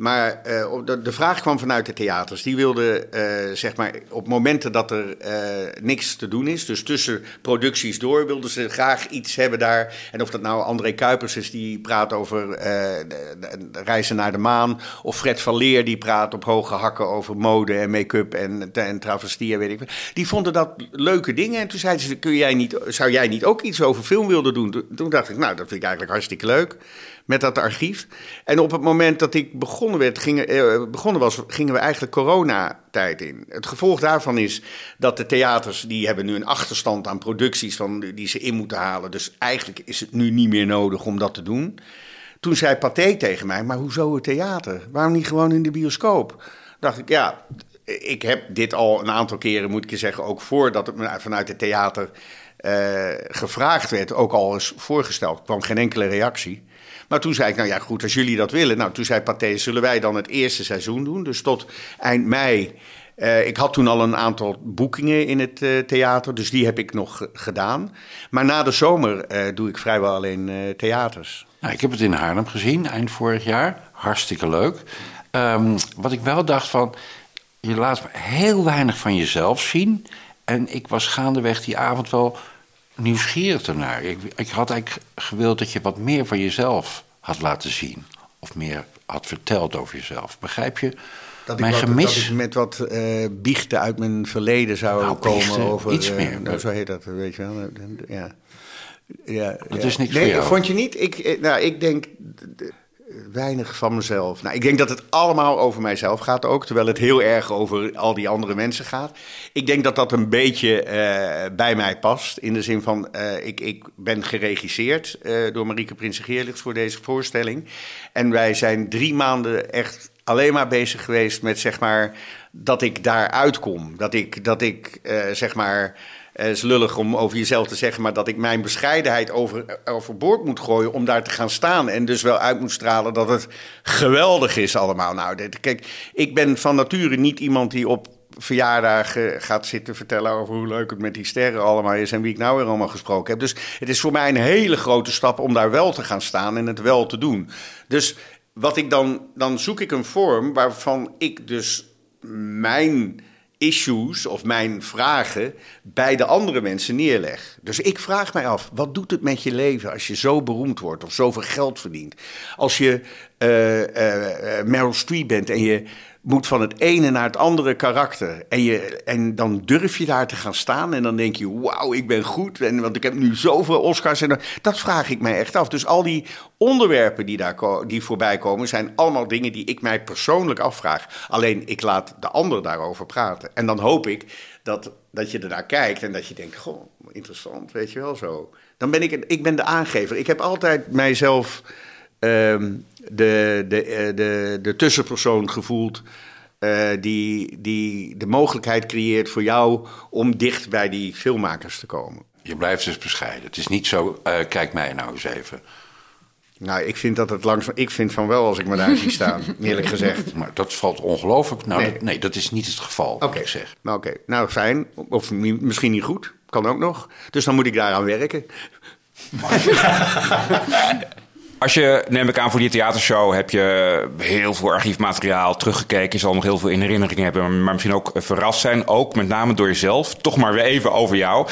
Maar uh, de, de, vraag kwam vanuit de theaters. Die wilden, uh, zeg maar, op momenten dat er uh, niks te doen is, dus tussen producties door, wilden ze graag iets hebben daar. En of dat nou André Kuipers is, die praat over de, reizen naar de maan. Of Fred van Leer, die praat op hoge hakken over mode en make-up en, en travestie weet ik wat. Die vonden dat leuke dingen. En toen zeiden ze, kun jij niet, zou jij niet ook iets over film willen doen? Toen dacht ik, nou, dat vind ik eigenlijk hartstikke leuk met dat archief. En op het moment dat ik begonnen, werd, eh, begonnen was, gingen we eigenlijk coronatijd in. Het gevolg daarvan is dat de theaters, die hebben nu een achterstand aan producties van, die ze in moeten halen. Dus eigenlijk is het nu niet meer nodig om dat te doen. Toen zei Pathé tegen mij, maar hoezo het theater? Waarom niet gewoon in de bioscoop? Dacht ik, ja, ik heb dit al een aantal keren, moet ik je zeggen, ook voordat het vanuit het theater uh, gevraagd werd, ook al eens voorgesteld. Er kwam geen enkele reactie. Maar toen zei ik, nou ja, goed, als jullie dat willen. Nou, toen zei Pathé, zullen wij dan het eerste seizoen doen? Dus tot eind mei. Uh, ik had toen al een aantal boekingen in het uh, theater, dus die heb ik nog gedaan. Maar na de zomer uh, doe ik vrijwel alleen theaters. Nou, ik heb het in Haarlem gezien, eind vorig jaar. Hartstikke leuk. Um, wat ik wel dacht van, je laat heel weinig van jezelf zien. En ik was gaandeweg die avond wel nieuwsgierig ernaar. Ik, ik had eigenlijk gewild dat je wat meer van jezelf had laten zien. Of meer had verteld over jezelf. Begrijp je? Dat mijn ik wat, gemis. Dat ik met wat uh, biechten uit mijn verleden zou nou, komen biechten, over. Iets uh, meer. Nou, zo heet dat, weet je wel. Ja. Ja, dat ja. is niks nee, vond je niet? Ik, nou, ik denk weinig van mezelf. Nou, ik denk dat het allemaal over mijzelf gaat ook, terwijl het heel erg over al die andere mensen gaat. Ik denk dat dat een beetje uh, bij mij past, in de zin van, uh, ik, ik ben geregisseerd uh, door Marieke Prinsen-Geerlichts voor deze voorstelling. En wij zijn drie maanden echt alleen maar bezig geweest met, zeg maar, dat ik daar uitkom. Dat ik, dat ik zeg maar... Het is lullig om over jezelf te zeggen, maar dat ik mijn bescheidenheid over, overboord moet gooien om daar te gaan staan. En dus wel uit moet stralen dat het geweldig is allemaal. Nou, kijk, ik ben van nature niet iemand die op verjaardagen gaat zitten vertellen over hoe leuk het met die sterren allemaal is en wie ik nou weer allemaal gesproken heb. Dus het is voor mij een hele grote stap om daar wel te gaan staan en het wel te doen. Dus wat ik dan, dan zoek ik een vorm waarvan ik dus mijn issues of mijn vragen bij de andere mensen neerleg. Dus ik vraag mij af, wat doet het met je leven als je zo beroemd wordt of zoveel geld verdient? Als je uh, uh, Meryl Streep bent en je moet van het ene naar het andere karakter. En, je, en dan durf je daar te gaan staan en dan denk je, wauw, ik ben goed. En, want ik heb nu zoveel Oscars. En dat vraag ik mij echt af. Dus al die onderwerpen die, daar, die voorbij komen, zijn allemaal dingen die ik mij persoonlijk afvraag. Alleen ik laat de ander daarover praten. En dan hoop ik dat, dat je ernaar kijkt en dat je denkt, goh, interessant, weet je wel zo. Dan ben ik, ik ben de aangever. Ik heb altijd mijzelf um, de, de, de, de tussenpersoon gevoeld. Uh, die, die de mogelijkheid creëert voor jou om dicht bij die filmmakers te komen. Je blijft dus bescheiden. Het is niet zo, uh, kijk mij nou eens even. Nou, ik vind dat het langzaam. Ik vind van wel als ik me daar zie staan, eerlijk gezegd. Maar dat valt ongelooflijk. Nou, nee. Dat, nee, dat is niet het geval. Oké, okay. zeg. Nou, oké. Okay. Nou, fijn. Of misschien niet goed. Kan ook nog. Dus dan moet ik daaraan werken. Als je, neem ik aan, voor die theatershow heb je heel veel archiefmateriaal teruggekeken. Je zal nog heel veel in herinnering hebben, maar misschien ook verrast zijn. Ook met name door jezelf. Toch maar weer even over jou.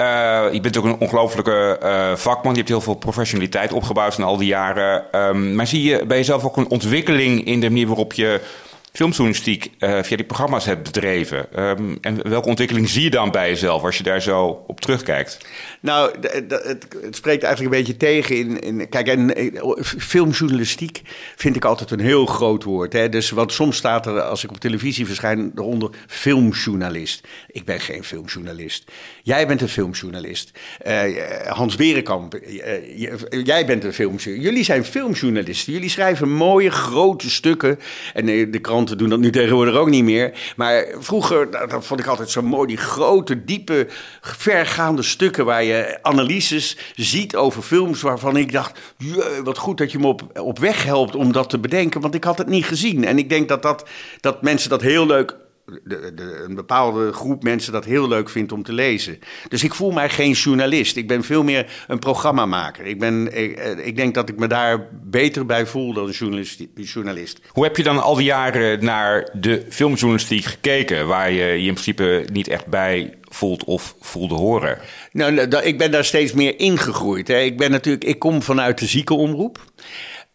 Uh, je bent ook een ongelofelijke uh, vakman. Je hebt heel veel professionaliteit opgebouwd in al die jaren. Um, maar zie je bij jezelf ook een ontwikkeling in de manier waarop je filmjournalistiek uh, via die programma's hebt bedreven. Ehm, en welke ontwikkeling zie je dan bij jezelf als je daar zo op terugkijkt? Nou, het, het, spreekt eigenlijk een beetje tegen. In, in, kijk, en eh, filmjournalistiek vind ik altijd een heel groot woord. Hè? Dus wat soms staat er, als ik op televisie verschijn, eronder filmjournalist. Ik ben geen filmjournalist. Jij bent een filmjournalist. Uh, Hans Berenkamp, jij bent een filmjournalist. Jullie zijn filmjournalisten. Jullie schrijven mooie, grote stukken. En de kranten doen dat nu tegenwoordig ook niet meer. Maar vroeger, dat vond ik altijd zo mooi. Die grote, diepe, vergaande stukken waar je analyses ziet over films waarvan ik dacht, wat goed dat je me op, op weg helpt om dat te bedenken, want ik had het niet gezien. En ik denk dat, dat, dat mensen dat heel leuk de, de, een bepaalde groep mensen dat heel leuk vindt om te lezen. Dus ik voel mij geen journalist. Ik ben veel meer een programmamaker. Ik, ben, ik, eh, ik denk dat ik me daar beter bij voel dan een journalist. Hoe heb je dan al die jaren naar de filmjournalistiek gekeken, waar je je in principe niet echt bij voelt of voelde horen? Nou, nou ik ben daar steeds meer ingegroeid. Hè. Ik ben natuurlijk, ik kom vanuit de ziekenomroep.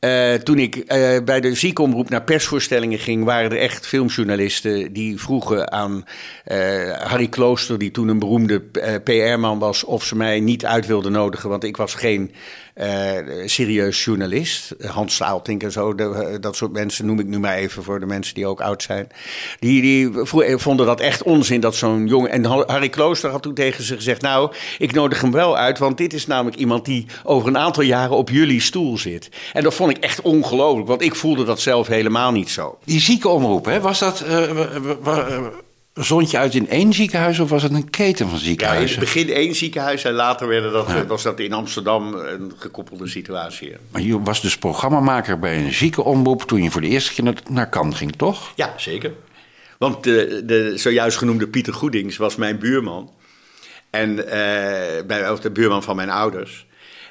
Uh, toen ik uh, bij de ziekenomroep naar persvoorstellingen ging, waren er echt filmjournalisten die vroegen aan uh, Harry Klooster, die toen een beroemde PR-man was, of ze mij niet uit wilden nodigen, want ik was geen serieus journalist. Hans Staaltink en zo, de, dat soort mensen noem ik nu maar even voor de mensen die ook oud zijn. Die, die vonden dat echt onzin dat zo'n jongen. En Harry Klooster had toen tegen ze gezegd: Nou, ik nodig hem wel uit, want dit is namelijk iemand die over een aantal jaren op jullie stoel zit. En dat vond ik echt ongelooflijk, want ik voelde dat zelf helemaal niet zo. Die ziekenomroep, hè, was dat. Zond je uit in één ziekenhuis of was het een keten van ziekenhuizen? Ja, in het begin één ziekenhuis en later werden dat, was dat in Amsterdam een gekoppelde situatie. Maar je was dus programmamaker bij een ziekenomroep toen je voor de eerste keer naar, naar Cannes ging, toch? Ja, zeker. Want de, de zojuist genoemde Pieter Goedings was mijn buurman. En uh, bij, of de buurman van mijn ouders.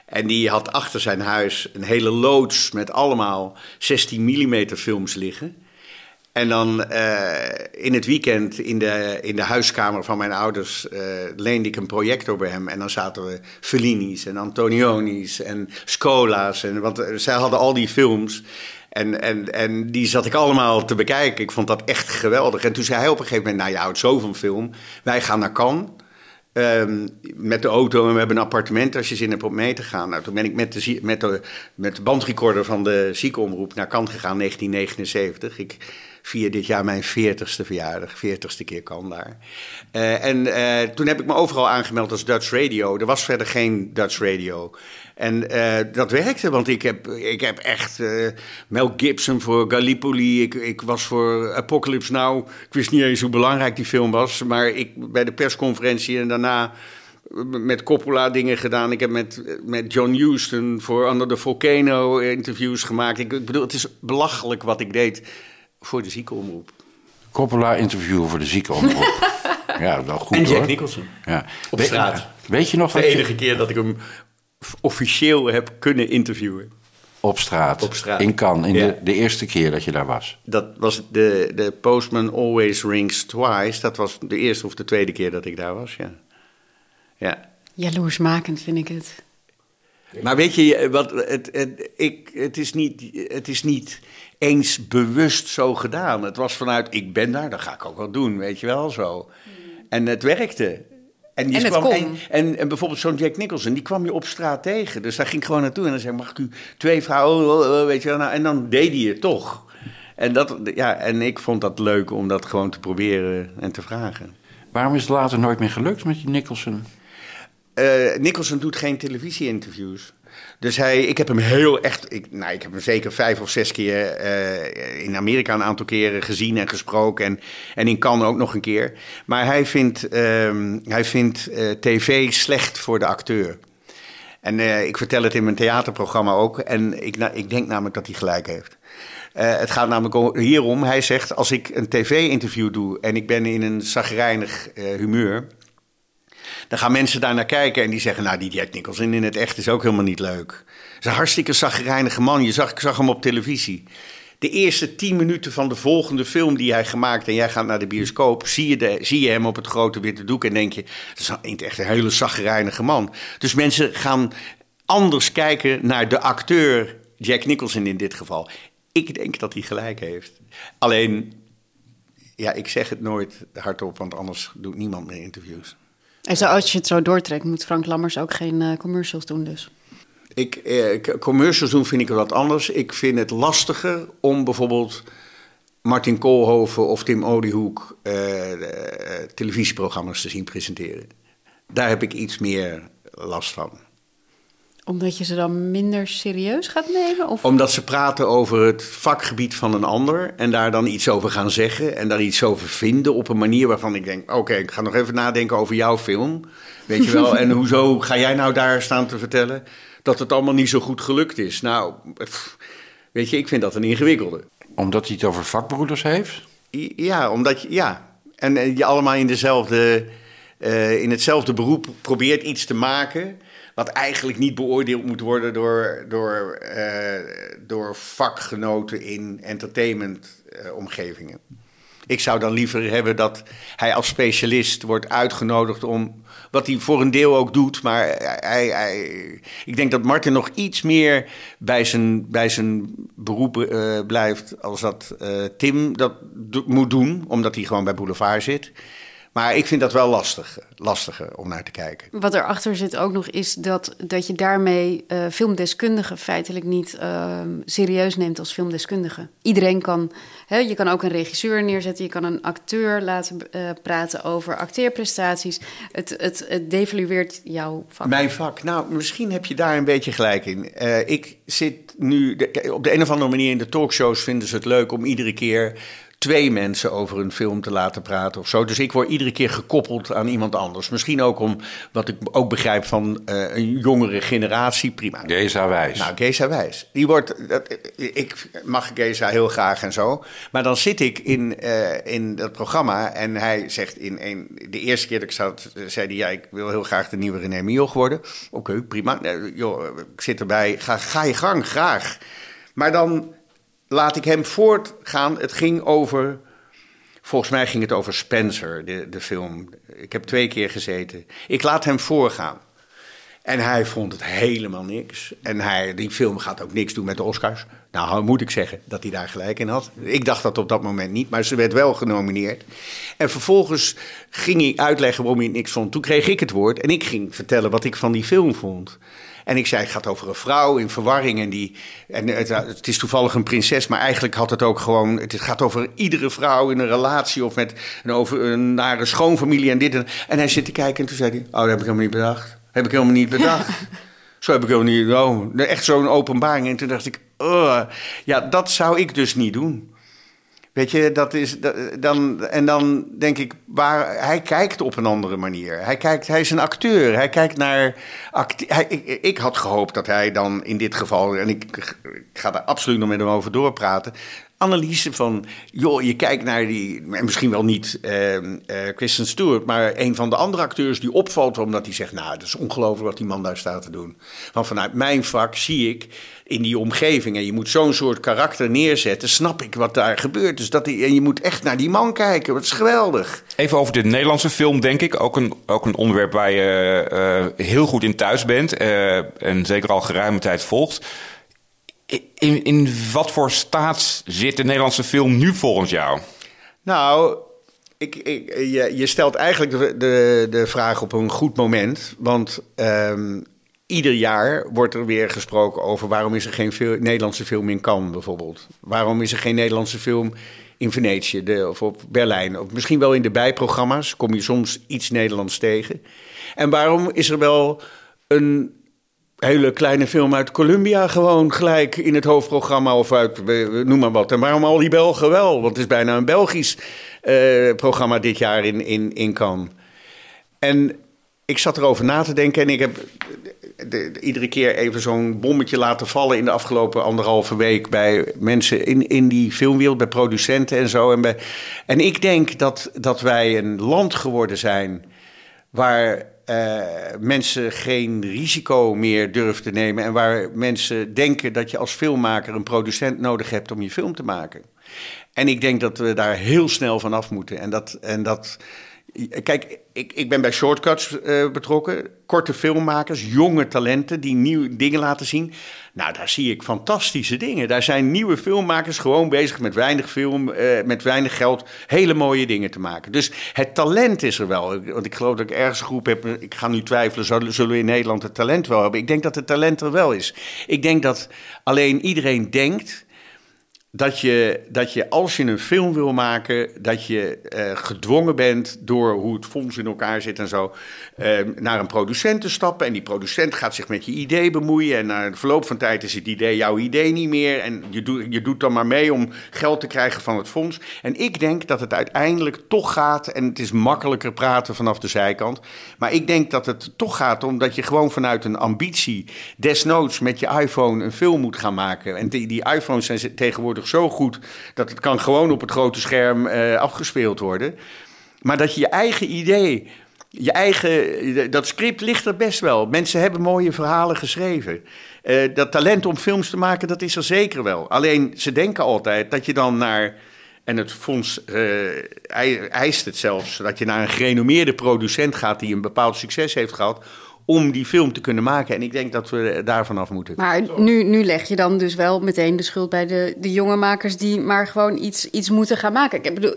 En die had achter zijn huis een hele loods met allemaal 16 mm films liggen. En dan uh, in het weekend in de, in de huiskamer van mijn ouders uh, leende ik een projector bij hem. En dan zaten we Fellini's en Antonioni's en Scola's. En, want eh, zij hadden al die films. En, en, en die zat ik allemaal te bekijken. Ik vond dat echt geweldig. En toen zei hij op een gegeven moment, nou je houdt zo van film. Wij gaan naar Cannes. Um, met de auto en we hebben een appartement als je zin hebt om mee te gaan. Nou, toen ben ik met de, met de, met de bandrecorder van de ziekenomroep naar Cannes gegaan, 1979. Ik vier dit jaar mijn 40ste verjaardag, 40ste keer kan daar. Uh, en uh, toen heb ik me overal aangemeld als Dutch Radio. Er was verder geen Dutch Radio. En uh, dat werkte, want ik heb, ik heb echt Mel Gibson voor Gallipoli. Ik, ik was voor Apocalypse Now. Ik wist niet eens hoe belangrijk die film was. Maar ik, bij de persconferentie en daarna met Coppola dingen gedaan. Ik heb met, met John Huston voor Under the Volcano interviews gemaakt. Ik, ik bedoel, het is belachelijk wat ik deed voor de ziekenomroep. Coppola interview voor de ziekenomroep. ja, wel goed En Jack hoor. Nicholson. Ja. Op straat. Weet je nog De enige keer dat ik hem officieel heb kunnen interviewen. Op straat. Op straat. In Cannes, in ja. de, de, eerste keer dat je daar was. Dat was de, de Postman Always Rings Twice. Dat was de eerste of de tweede keer dat ik daar was, ja. Ja. Jaloersmakend vind ik het. Maar weet je, wat, het, het, ik, het, is niet, het is niet eens bewust zo gedaan. Het was vanuit, ik ben daar, dat ga ik ook wel doen, weet je wel, zo. En het werkte. En, en, kwam, en, en, en, bijvoorbeeld zo'n Jack Nicholson, die kwam je op straat tegen. Dus daar ging ik gewoon naartoe en dan zei mag ik u twee vrouwen, weet je wel. Nou, en dan deed hij het toch. En, dat, ja, en ik vond dat leuk om dat gewoon te proberen en te vragen. Waarom is het later nooit meer gelukt met die Nicholson? Uh, Nicholson doet geen televisie-interviews. Dus hij, ik heb hem heel echt, ik, nou, ik heb hem zeker vijf of zes keer uh, in Amerika een aantal keren gezien en gesproken. En, en in Cannes ook nog een keer. Maar hij vindt, uh, hij vindt uh, tv slecht voor de acteur. En uh, ik vertel het in mijn theaterprogramma ook. En ik, nou, ik denk namelijk dat hij gelijk heeft. Het gaat namelijk hierom, hij zegt, als ik een tv-interview doe en ik ben in een zagrijnig uh, humeur, dan gaan mensen daar naar kijken en die zeggen, nou die Jack Nicholson in het echt is ook helemaal niet leuk. Het is een hartstikke zagrijnige man, je zag, ik zag hem op televisie. De eerste tien minuten van de volgende film die hij gemaakt en jij gaat naar de bioscoop, zie je, de, zie je hem op het grote witte doek en denk je, dat is echt een hele zagrijnige man. Dus mensen gaan anders kijken naar de acteur Jack Nicholson in dit geval. Ik denk dat hij gelijk heeft. Alleen, ja, ik zeg het nooit hardop, want anders doet niemand meer interviews. En als je het zo doortrekt, moet Frank Lammers ook geen uh, commercials doen dus. Ik, eh, commercials doen vind ik wat anders. Ik vind het lastiger om bijvoorbeeld Martin Koolhoven of Tim Oliehoek uh, televisieprogramma's te zien presenteren. Daar heb ik iets meer last van omdat je ze dan minder serieus gaat nemen? Of? Omdat ze praten over het vakgebied van een ander en daar dan iets over gaan zeggen en daar iets over vinden op een manier waarvan ik denk: oké, ik ga nog even nadenken over jouw film. Weet je wel? en hoezo ga jij nou daar staan te vertellen dat het allemaal niet zo goed gelukt is? Nou, weet je, ik vind dat een ingewikkelde. Omdat hij het over vakbroeders heeft? Ja, omdat je, ja. En, je allemaal in dezelfde. Uh, in hetzelfde beroep probeert iets te maken wat eigenlijk niet beoordeeld moet worden door, door, uh, door vakgenoten in entertainmentomgevingen. Uh, ik zou dan liever hebben dat hij als specialist wordt uitgenodigd om. Wat hij voor een deel ook doet. Maar hij, hij, ik denk dat Martin nog iets meer bij zijn, bij zijn beroep uh, blijft. als dat uh, Tim dat moet doen. Omdat hij gewoon bij Boulevard zit. Maar ik vind dat wel lastig, lastiger om naar te kijken. Wat erachter zit ook nog is dat, dat je daarmee uh, filmdeskundigen feitelijk niet uh, serieus neemt als filmdeskundige. Iedereen kan, hè, je kan ook een regisseur neerzetten, je kan een acteur laten uh, praten over acteerprestaties. Het, het, het devalueert jouw vak. Mijn vak? Nou, misschien heb je daar een beetje gelijk in. ik zit nu, op de een of andere manier in de talkshows vinden ze het leuk om iedere keer twee mensen over een film te laten praten of zo. Dus ik word iedere keer gekoppeld aan iemand anders. Misschien ook om, wat ik ook begrijp van uh, een jongere generatie, prima. Geza Wijs. Nou, Geza Wijs. Die wordt, dat, ik mag Geza heel graag en zo. Maar dan zit ik in, uh, in dat programma en hij zegt in een, de eerste keer dat ik zat, zei hij, ja, ik wil heel graag de nieuwe René Mioch worden. Oké, okay, prima. Joh, ik zit erbij. Ga, ga je gang, graag. Maar dan laat ik hem voortgaan. Het ging over. Volgens mij ging het over Spencer, de, de film. Ik heb twee keer gezeten. Ik laat hem voorgaan. En hij vond het helemaal niks. En hij, die film gaat ook niks doen met de Oscars. Nou, moet ik zeggen dat hij daar gelijk in had. Ik dacht dat op dat moment niet, maar ze werd wel genomineerd. En vervolgens ging hij uitleggen waarom hij niks vond. Toen kreeg ik het woord en ik ging vertellen wat ik van die film vond. En ik zei, het gaat over een vrouw in verwarring. En, die, en het, het, is toevallig een prinses, maar eigenlijk had het ook gewoon... Het gaat over iedere vrouw in een relatie of met een, over, een nare schoonfamilie en dit. En, en hij zit te kijken en toen zei hij, oh, dat heb ik helemaal niet bedacht. Heb ik helemaal niet bedacht. Zo heb ik helemaal niet... Oh, echt zo'n openbaring. En toen dacht ik, oh, ja, dat zou ik dus niet doen. Weet je, dat is. Dan, en dan denk ik, waar, hij kijkt op een andere manier. Hij, kijkt, hij is een acteur. Hij kijkt naar. ik, ik, had gehoopt dat hij dan in dit geval. En ik, ik ga daar absoluut nog met hem over doorpraten analyse van, joh, je kijkt naar die, misschien wel niet uh, uh, Kristen Stewart, maar een van de andere acteurs die opvalt omdat hij zegt, nou, het is ongelooflijk wat die man daar staat te doen. Want vanuit mijn vak zie ik in die omgeving en je moet zo'n soort karakter neerzetten, snap ik wat daar gebeurt. Dus dat die, en je moet echt naar die man kijken, dat is geweldig. Even over de Nederlandse film, denk ik. Ook een, ook een onderwerp waar je uh, heel goed in thuis bent en zeker al geruime tijd volgt. In, in wat voor staat zit de Nederlandse film nu volgens jou? Nou, ik, ik, je, je, stelt eigenlijk de, de, de, vraag op een goed moment. Want um, ieder jaar wordt er weer gesproken over waarom is er geen Nederlandse film in Cannes bijvoorbeeld. Waarom is er geen Nederlandse film in Venetië of op Berlijn. Of misschien wel in de bijprogramma's kom je soms iets Nederlands tegen. En waarom is er wel een hele kleine film uit Colombia gewoon gelijk in het hoofdprogramma of uit noem maar wat. En waarom al die Belgen wel? Want het is bijna een Belgisch uh, programma dit jaar in, in, in Cannes. En ik zat erover na te denken en ik heb de, iedere keer even zo'n bommetje laten vallen in de afgelopen anderhalve week bij mensen in, in die filmwereld, bij producenten en zo. En, bij, en ik denk dat, dat wij een land geworden zijn waar uh, mensen geen risico meer durven te nemen. En waar mensen denken dat je als filmmaker een producent nodig hebt om je film te maken. En ik denk dat we daar heel snel vanaf moeten. En dat. En dat Kijk, ik, ik ben bij Shortcuts uh, betrokken. Korte filmmakers, jonge talenten die nieuwe dingen laten zien. Nou, daar zie ik fantastische dingen. Daar zijn nieuwe filmmakers gewoon bezig met weinig film, uh, met weinig geld, hele mooie dingen te maken. Dus het talent is er wel. Want ik geloof dat ik ergens een groep heb. Ik ga nu twijfelen, zullen we in Nederland het talent wel hebben? Ik denk dat het talent er wel is. Ik denk dat alleen iedereen denkt dat je, dat je als je een film wil maken, dat je uh, gedwongen bent door hoe het fonds in elkaar zit en zo, uh, naar een producent te stappen. En die producent gaat zich met je idee bemoeien. En na de verloop van tijd is het idee jouw idee niet meer. En je, doet je doet dan maar mee om geld te krijgen van het fonds. En ik denk dat het uiteindelijk toch gaat, en het is makkelijker praten vanaf de zijkant. Maar ik denk dat het toch gaat omdat je gewoon vanuit een ambitie, desnoods met je iPhone een film moet gaan maken. En die, die iPhones zijn tegenwoordig zo goed dat het kan gewoon op het grote scherm uh, afgespeeld worden. Maar dat je je eigen idee, je eigen, dat script ligt er best wel. Mensen hebben mooie verhalen geschreven. Uh, dat talent om films te maken, dat is er zeker wel. Alleen ze denken altijd dat je dan naar. En het fonds uh, eist het zelfs dat je naar een gerenommeerde producent gaat die een bepaald succes heeft gehad om die film te kunnen maken. En ik denk dat we daar vanaf moeten. Maar nu, nu leg je dan dus wel meteen de schuld bij de, de jonge makers die maar gewoon iets, iets moeten gaan maken. Ik bedoel,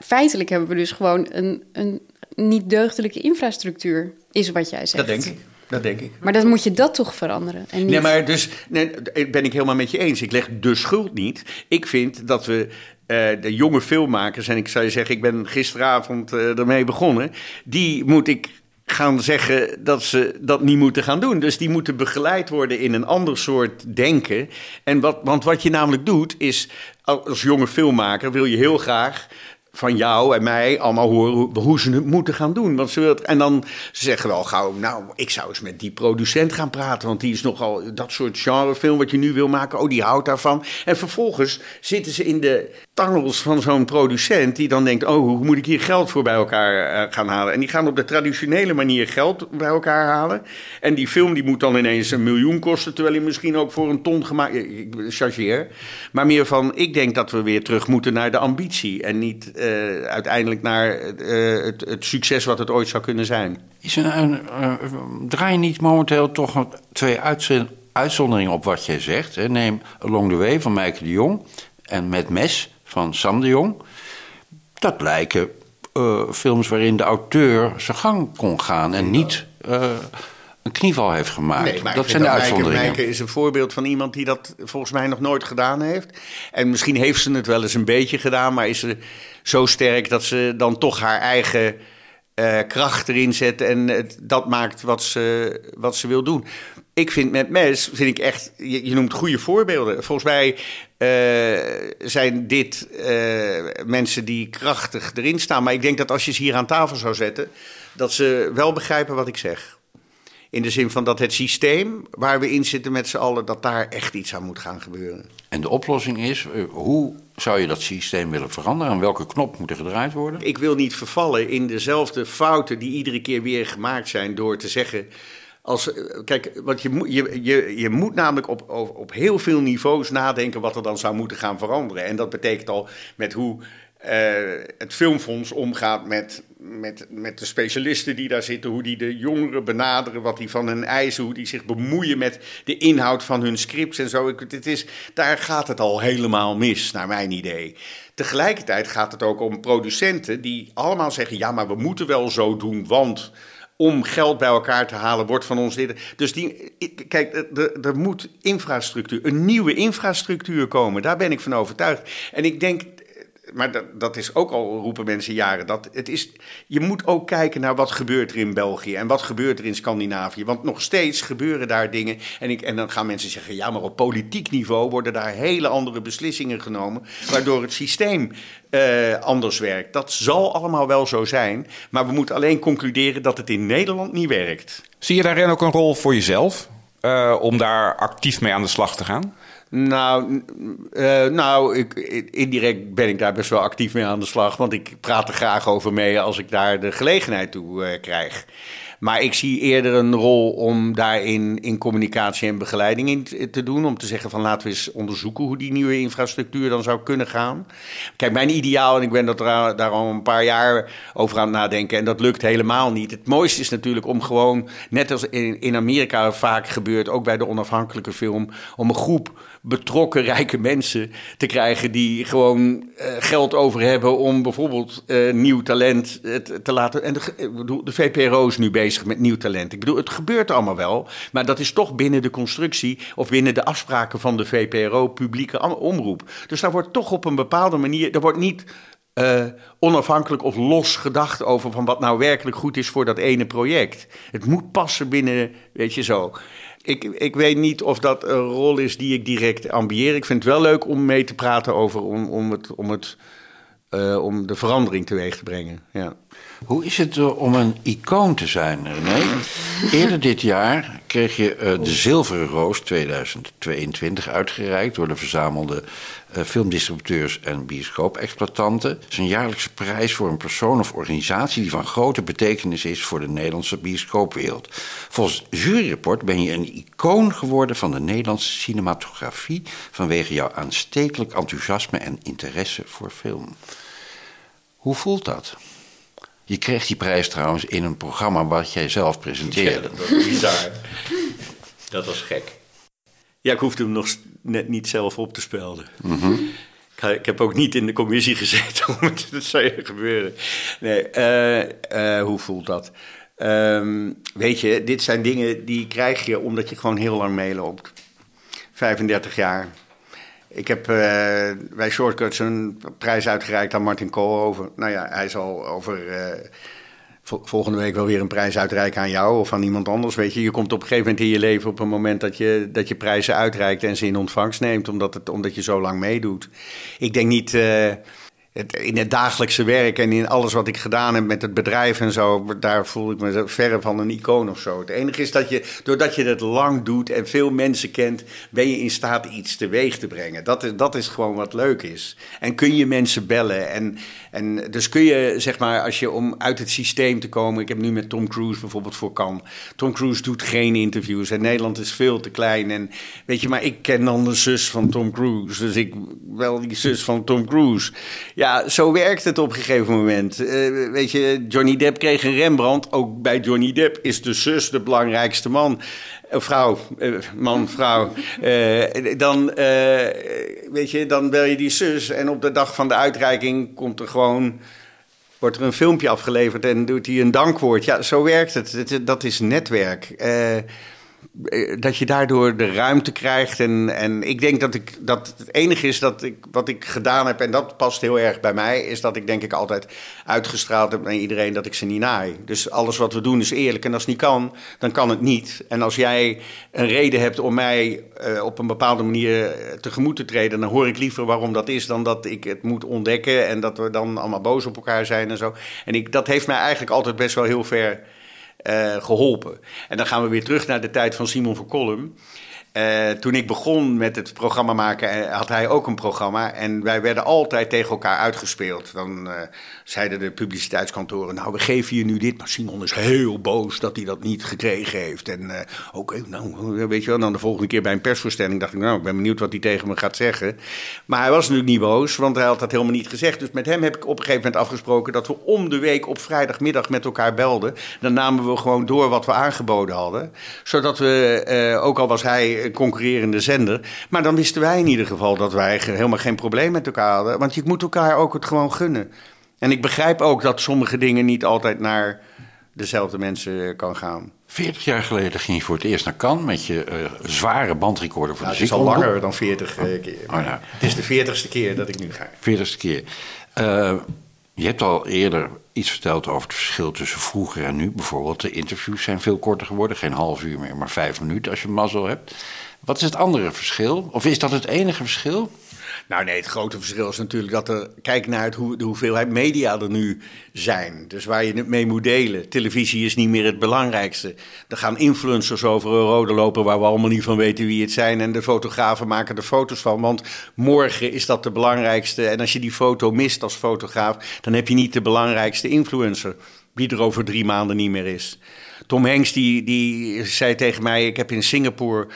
feitelijk hebben we dus gewoon een, een niet deugdelijke infrastructuur, is wat jij zegt. Dat denk ik. Dat denk ik. Maar dan moet je dat toch veranderen. En niet... Nee, maar dus nee, ben ik helemaal met je eens. Ik leg de schuld niet. Ik vind dat we uh, de jonge filmmakers, en ik zou je zeggen, ik ben gisteravond uh, ermee begonnen, die moet ik gaan zeggen dat ze dat niet moeten gaan doen. Dus die moeten begeleid worden in een ander soort denken. En wat, want wat je namelijk doet, is als jonge filmmaker wil je heel graag van jou en mij allemaal horen hoe, ze het moeten gaan doen. Want ze wil en dan ze zeggen wel gauw, nou, ik zou eens met die producent gaan praten. Want die is nogal dat soort genrefilm wat je nu wil maken. Oh, die houdt daarvan. En vervolgens zitten ze in de tangels van zo'n producent die dan denkt: oh, hoe moet ik hier geld voor bij elkaar uh, gaan halen? En die gaan op de traditionele manier geld bij elkaar halen. En die film die moet dan ineens een miljoen kosten, terwijl hij misschien ook voor een ton gemaakt. Ik chargeer. Maar meer van: ik denk dat we weer terug moeten naar de ambitie en niet uh, uiteindelijk naar uh, het, succes wat het ooit zou kunnen zijn. Is een, een, draai niet momenteel toch twee uitzonderingen op wat jij zegt? Hè? Neem Along the Way van Mijke de Jong en Met Mes van Sam de Jong. Dat lijken uh, films waarin de auteur zijn gang kon gaan en niet uh, een knieval heeft gemaakt. Nee, maar dat zijn de uitzonderingen. Mijke is een voorbeeld van iemand die dat volgens mij nog nooit gedaan heeft. En misschien heeft ze het wel eens een beetje gedaan, maar is ze zo sterk dat ze dan toch haar eigen uh, kracht erin zet en het, dat maakt wat ze, wat ze wil doen. Ik vind met mes, vind ik echt, je, je noemt goede voorbeelden. Volgens mij uh, zijn dit uh, mensen die krachtig erin staan. Maar ik denk dat als je ze hier aan tafel zou zetten, dat ze wel begrijpen wat ik zeg. In de zin van dat het systeem waar we in zitten met z'n allen, dat daar echt iets aan moet gaan gebeuren. En de oplossing is, hoe zou je dat systeem willen veranderen? En welke knop moet er gedraaid worden? Ik wil niet vervallen in dezelfde fouten die iedere keer weer gemaakt zijn door te zeggen. Als, kijk, want je, je, je, je moet namelijk op, op, op heel veel niveaus nadenken wat er dan zou moeten gaan veranderen. En dat betekent al met hoe uh, het Filmfonds omgaat met, met, met de specialisten die daar zitten, hoe die de jongeren benaderen, wat die van hen eisen, hoe die zich bemoeien met de inhoud van hun scripts en zo. Het is, daar gaat het al helemaal mis, naar mijn idee. Tegelijkertijd gaat het ook om producenten die allemaal zeggen: ja, maar we moeten wel zo doen, want om geld bij elkaar te halen, wordt van ons dit. Dus die, kijk, er, moet infrastructuur, een nieuwe infrastructuur komen. Daar ben ik van overtuigd. En ik denk, maar dat, dat is ook al, roepen mensen jaren, dat het is, je moet ook kijken naar wat gebeurt er in België en wat gebeurt er in Scandinavië. Want nog steeds gebeuren daar dingen. En, ik, en dan gaan mensen zeggen, ja, maar op politiek niveau worden daar hele andere beslissingen genomen, waardoor het systeem uh, anders werkt. Dat zal allemaal wel zo zijn, maar we moeten alleen concluderen dat het in Nederland niet werkt. Zie je daarin ook een rol voor jezelf, uh, om daar actief mee aan de slag te gaan? Nou, uh, nou ik, indirect ben ik daar best wel actief mee aan de slag. Want ik praat er graag over mee als ik daar de gelegenheid toe uh, krijg. Maar ik zie eerder een rol om daarin in communicatie en begeleiding in te doen. Om te zeggen van laten we eens onderzoeken hoe die nieuwe infrastructuur dan zou kunnen gaan. Kijk, mijn ideaal, en ik ben dat daar, al een paar jaar over aan het nadenken. En dat lukt helemaal niet. Het mooiste is natuurlijk om gewoon, net als in Amerika vaak gebeurt, ook bij de onafhankelijke film, om een groep betrokken rijke mensen te krijgen die gewoon uh, geld over hebben om bijvoorbeeld uh, nieuw talent uh, te laten. En de, de VPRO is nu bezig met nieuw talent. Ik bedoel, het gebeurt allemaal wel, maar dat is toch binnen de constructie of binnen de afspraken van de VPRO publieke omroep. Dus daar wordt toch op een bepaalde manier, er wordt niet onafhankelijk of los gedacht over van wat nou werkelijk goed is voor dat ene project. Het moet passen binnen, weet je zo ik, ik weet niet of dat een rol is die ik direct ambieer. Ik vind het wel leuk om mee te praten over om, om, het, om, het, uh, om de verandering teweeg te brengen. Ja. Hoe is het uh, om een icoon te zijn, René? Eerder dit jaar kreeg je uh, de Zilveren Roos 2022 uitgereikt door de verzamelde uh, filmdistributeurs en bioscoopexploitanten. Het is een jaarlijkse prijs voor een persoon of organisatie die van grote betekenis is voor de Nederlandse bioscoopwereld. Volgens juryrapport ben je een icoon geworden van de Nederlandse cinematografie vanwege jouw aanstekelijk enthousiasme en interesse voor film. Hoe voelt dat? Je kreeg die prijs trouwens in een programma wat jij zelf presenteerde. Ja, dat was bizar. dat was gek. Ja, ik hoefde hem nog net niet zelf op te spelden. Mm -hmm. ik, ik, heb ook niet in de commissie gezeten om het te zeggen gebeuren. Nee, uh, uh, hoe voelt dat? Um, weet je, dit zijn dingen die krijg je omdat je gewoon heel lang meeloopt. 35 jaar. Ik heb uh, bij Shortcuts een prijs uitgereikt aan Martin Koolhoven. Nou ja, hij zal over uh, volgende week wel weer een prijs uitreiken aan jou of aan iemand anders. Weet je, je komt op een gegeven moment in je leven op een moment dat je, dat je prijzen uitreikt en ze in ontvangst neemt, omdat, het, omdat je zo lang meedoet. Ik denk niet. Uh, in het dagelijkse werk en in alles wat ik gedaan heb met het bedrijf en zo, daar voel ik me verre van een icoon of zo. Het enige is dat je, doordat je het lang doet en veel mensen kent, ben je in staat iets teweeg te brengen. Dat is, dat is gewoon wat leuk is. En kun je mensen bellen. En, en dus kun je, zeg maar, als je om uit het systeem te komen. Ik heb nu met Tom Cruise bijvoorbeeld voor kan. Tom Cruise doet geen interviews en Nederland is veel te klein. En weet je, maar ik ken dan de zus van Tom Cruise. Dus ik wel die zus van Tom Cruise. Ja, zo werkt het op een gegeven moment. Uh, weet je, Johnny Depp kreeg een Rembrandt. Ook bij Johnny Depp is de zus de belangrijkste man. Uh, vrouw, uh, man, vrouw. dan, weet je, dan bel je die zus. En op de dag van de uitreiking komt er gewoon wordt er een filmpje afgeleverd en doet hij een dankwoord. Ja, zo werkt het. Dat is netwerk. Uh, dat je daardoor de ruimte krijgt. En, en ik denk dat, ik, dat het enige is dat ik, wat ik gedaan heb, en dat past heel erg bij mij, is dat ik denk ik altijd uitgestraald heb naar iedereen dat ik ze niet naai. Dus alles wat we doen is eerlijk. En als het niet kan, dan kan het niet. En als jij een reden hebt om mij uh, op een bepaalde manier tegemoet te treden, dan hoor ik liever waarom dat is dan dat ik het moet ontdekken en dat we dan allemaal boos op elkaar zijn en zo. En ik, dat heeft mij eigenlijk altijd best wel heel ver geholpen. En dan gaan we weer terug naar de tijd van Simon van Kolm. Uh, toen ik begon met het programma maken, had hij ook een programma. En wij werden altijd tegen elkaar uitgespeeld. Dan uh, zeiden de publiciteitskantoren: Nou, we geven je nu dit. Maar Simon is heel boos dat hij dat niet gekregen heeft. En uh, oké, nou, weet je wel. Dan de volgende keer bij een persvoorstelling dacht ik: Nou, ik ben benieuwd wat hij tegen me gaat zeggen. Maar hij was natuurlijk niet boos, want hij had dat helemaal niet gezegd. Dus met hem heb ik op een gegeven moment afgesproken dat we om de week op vrijdagmiddag met elkaar belden. Dan namen we gewoon door wat we aangeboden hadden. Zodat we, ook al was hij concurrerende zender. Maar dan wisten wij in ieder geval dat wij helemaal geen probleem met elkaar hadden. Want je moet elkaar ook het gewoon gunnen. En ik begrijp ook dat sommige dingen niet altijd naar dezelfde mensen kan gaan. 40 jaar geleden ging je voor het eerst naar Cannes met je uh, zware bandrecorder voor nou, de Het is al langer dan 40 uh, keer. Oh, nou. Het is de 40ste keer dat ik nu ga. 40ste keer. Uh, je hebt al eerder iets verteld over het verschil tussen vroeger en nu. Bijvoorbeeld, de interviews zijn veel korter geworden. Geen half uur meer, maar vijf minuten als je mazzel hebt. Wat is het andere verschil? Of is dat het enige verschil? Nou nee, het grote verschil is natuurlijk dat er... Kijk naar het, hoe, de hoeveelheid media er nu zijn. Dus waar je het mee moet delen. Televisie is niet meer het belangrijkste. Er gaan influencers over rode lopen waar we allemaal niet van weten wie het zijn. En de fotografen maken er foto's van. Want morgen is dat de belangrijkste. En als je die foto mist als fotograaf, dan heb je niet de belangrijkste influencer. Wie er over drie maanden niet meer is. Tom Hanks die, die zei tegen mij: Ik heb in Singapore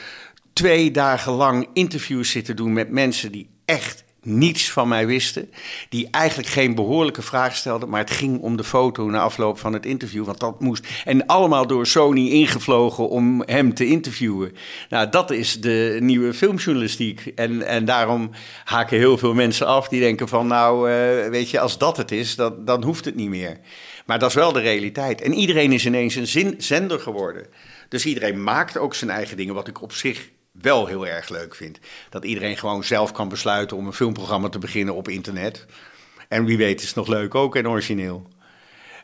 twee dagen lang interviews zitten doen met mensen die echt niets van mij wisten. Die eigenlijk geen behoorlijke vraag stelden. Maar het ging om de foto na afloop van het interview. Want dat moest. En allemaal door Sony ingevlogen om hem te interviewen. Nou, dat is de nieuwe filmjournalistiek. En, en daarom haken heel veel mensen af die denken van. Nou, uh, weet je, als dat het is, dat, dan hoeft het niet meer. Maar dat is wel de realiteit. En iedereen is ineens een zender geworden. Dus iedereen maakt ook zijn eigen dingen, wat ik op zich wel heel erg leuk vind. Dat iedereen gewoon zelf kan besluiten om een filmprogramma te beginnen op internet. En wie weet is het nog leuk ook en origineel.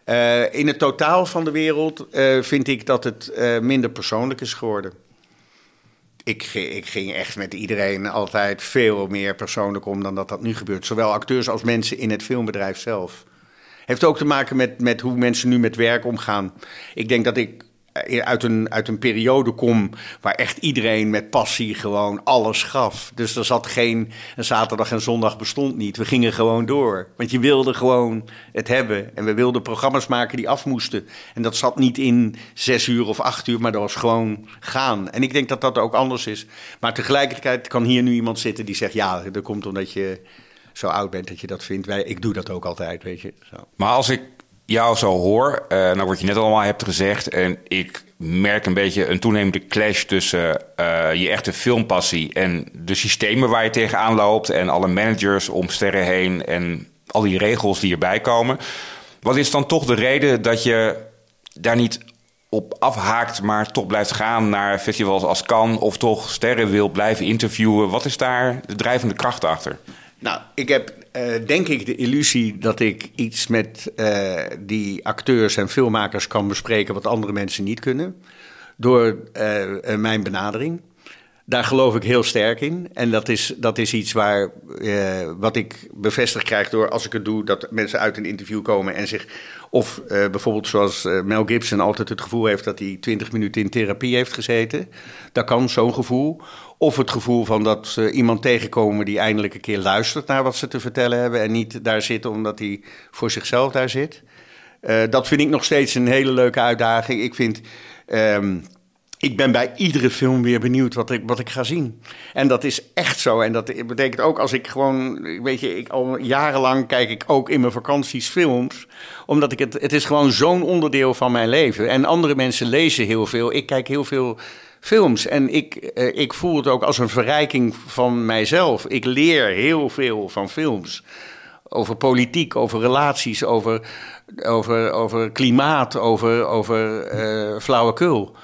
Uh, in het totaal van de wereld uh, vind ik dat het uh, minder persoonlijk is geworden. Ik, ik, ging echt met iedereen altijd veel meer persoonlijk om dan dat dat nu gebeurt. Zowel acteurs als mensen in het filmbedrijf zelf. Heeft ook te maken met, met hoe mensen nu met werk omgaan. Ik denk dat ik uit een, uit een periode kom waar echt iedereen met passie gewoon alles gaf. Dus er zat geen een zaterdag en zondag bestond niet. We gingen gewoon door. Want je wilde gewoon het hebben. En we wilden programma's maken die af moesten. En dat zat niet in zes uur of acht uur, maar dat was gewoon gaan. En ik denk dat dat ook anders is. Maar tegelijkertijd kan hier nu iemand zitten die zegt: ja, dat komt omdat je zo oud bent dat je dat vindt. Wij, ik doe dat ook altijd, weet je. Zo. Maar als ik jou zo hoor, uh, nou wat je net allemaal hebt gezegd... en ik merk een beetje een toenemende clash tussen uh, je echte filmpassie... en de systemen waar je tegenaan loopt... en alle managers om sterren heen en al die regels die erbij komen. Wat is dan toch de reden dat je daar niet op afhaakt... maar toch blijft gaan naar festivals als Cannes... of toch sterren wil blijven interviewen? Wat is daar de drijvende kracht achter? Nou, ik heb uh, denk ik de illusie dat ik iets met uh, die acteurs en filmmakers kan bespreken wat andere mensen niet kunnen. Door uh, mijn benadering. Daar geloof ik heel sterk in. En dat is, dat is iets waar, wat ik bevestigd krijg door als ik het doe, dat mensen uit een interview komen en zich, of bijvoorbeeld zoals Mel Gibson altijd het gevoel heeft dat hij twintig minuten in therapie heeft gezeten. Dat kan zo'n gevoel. Of het gevoel van dat ze iemand tegenkomen die eindelijk een keer luistert naar wat ze te vertellen hebben. En niet daar zit omdat hij voor zichzelf daar zit. Dat vind ik nog steeds een hele leuke uitdaging. Ik vind. Um, ik ben bij iedere film weer benieuwd wat ik, wat ik ga zien. En dat is echt zo. En dat betekent ook als ik gewoon, weet je, ik, al jarenlang kijk ik ook in mijn vakanties films. Omdat ik het, het is gewoon zo'n onderdeel van mijn leven. En andere mensen lezen heel veel. Ik kijk heel veel films. En ik, uh, ik voel het ook als een verrijking van mijzelf. Ik leer heel veel van films. Over politiek, over relaties, over, over, over klimaat, over, over uh, flauwekul.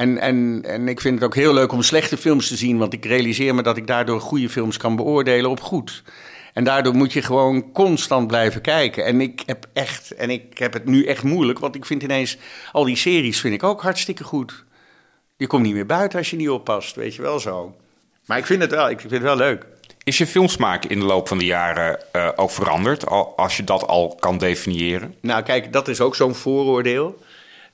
En, en, en ik vind het ook heel leuk om slechte films te zien, want ik realiseer me dat ik daardoor goede films kan beoordelen op goed. En daardoor moet je gewoon constant blijven kijken. En ik heb echt, en ik heb het nu echt moeilijk, want ik vind ineens al die series vind ik ook hartstikke goed. Je komt niet meer buiten als je niet oppast, weet je wel zo. Maar ik vind het wel, ik vind het wel leuk. Is je filmsmaak in de loop van de jaren uh, ook veranderd, als je dat al kan definiëren? Nou, kijk, dat is ook zo'n vooroordeel.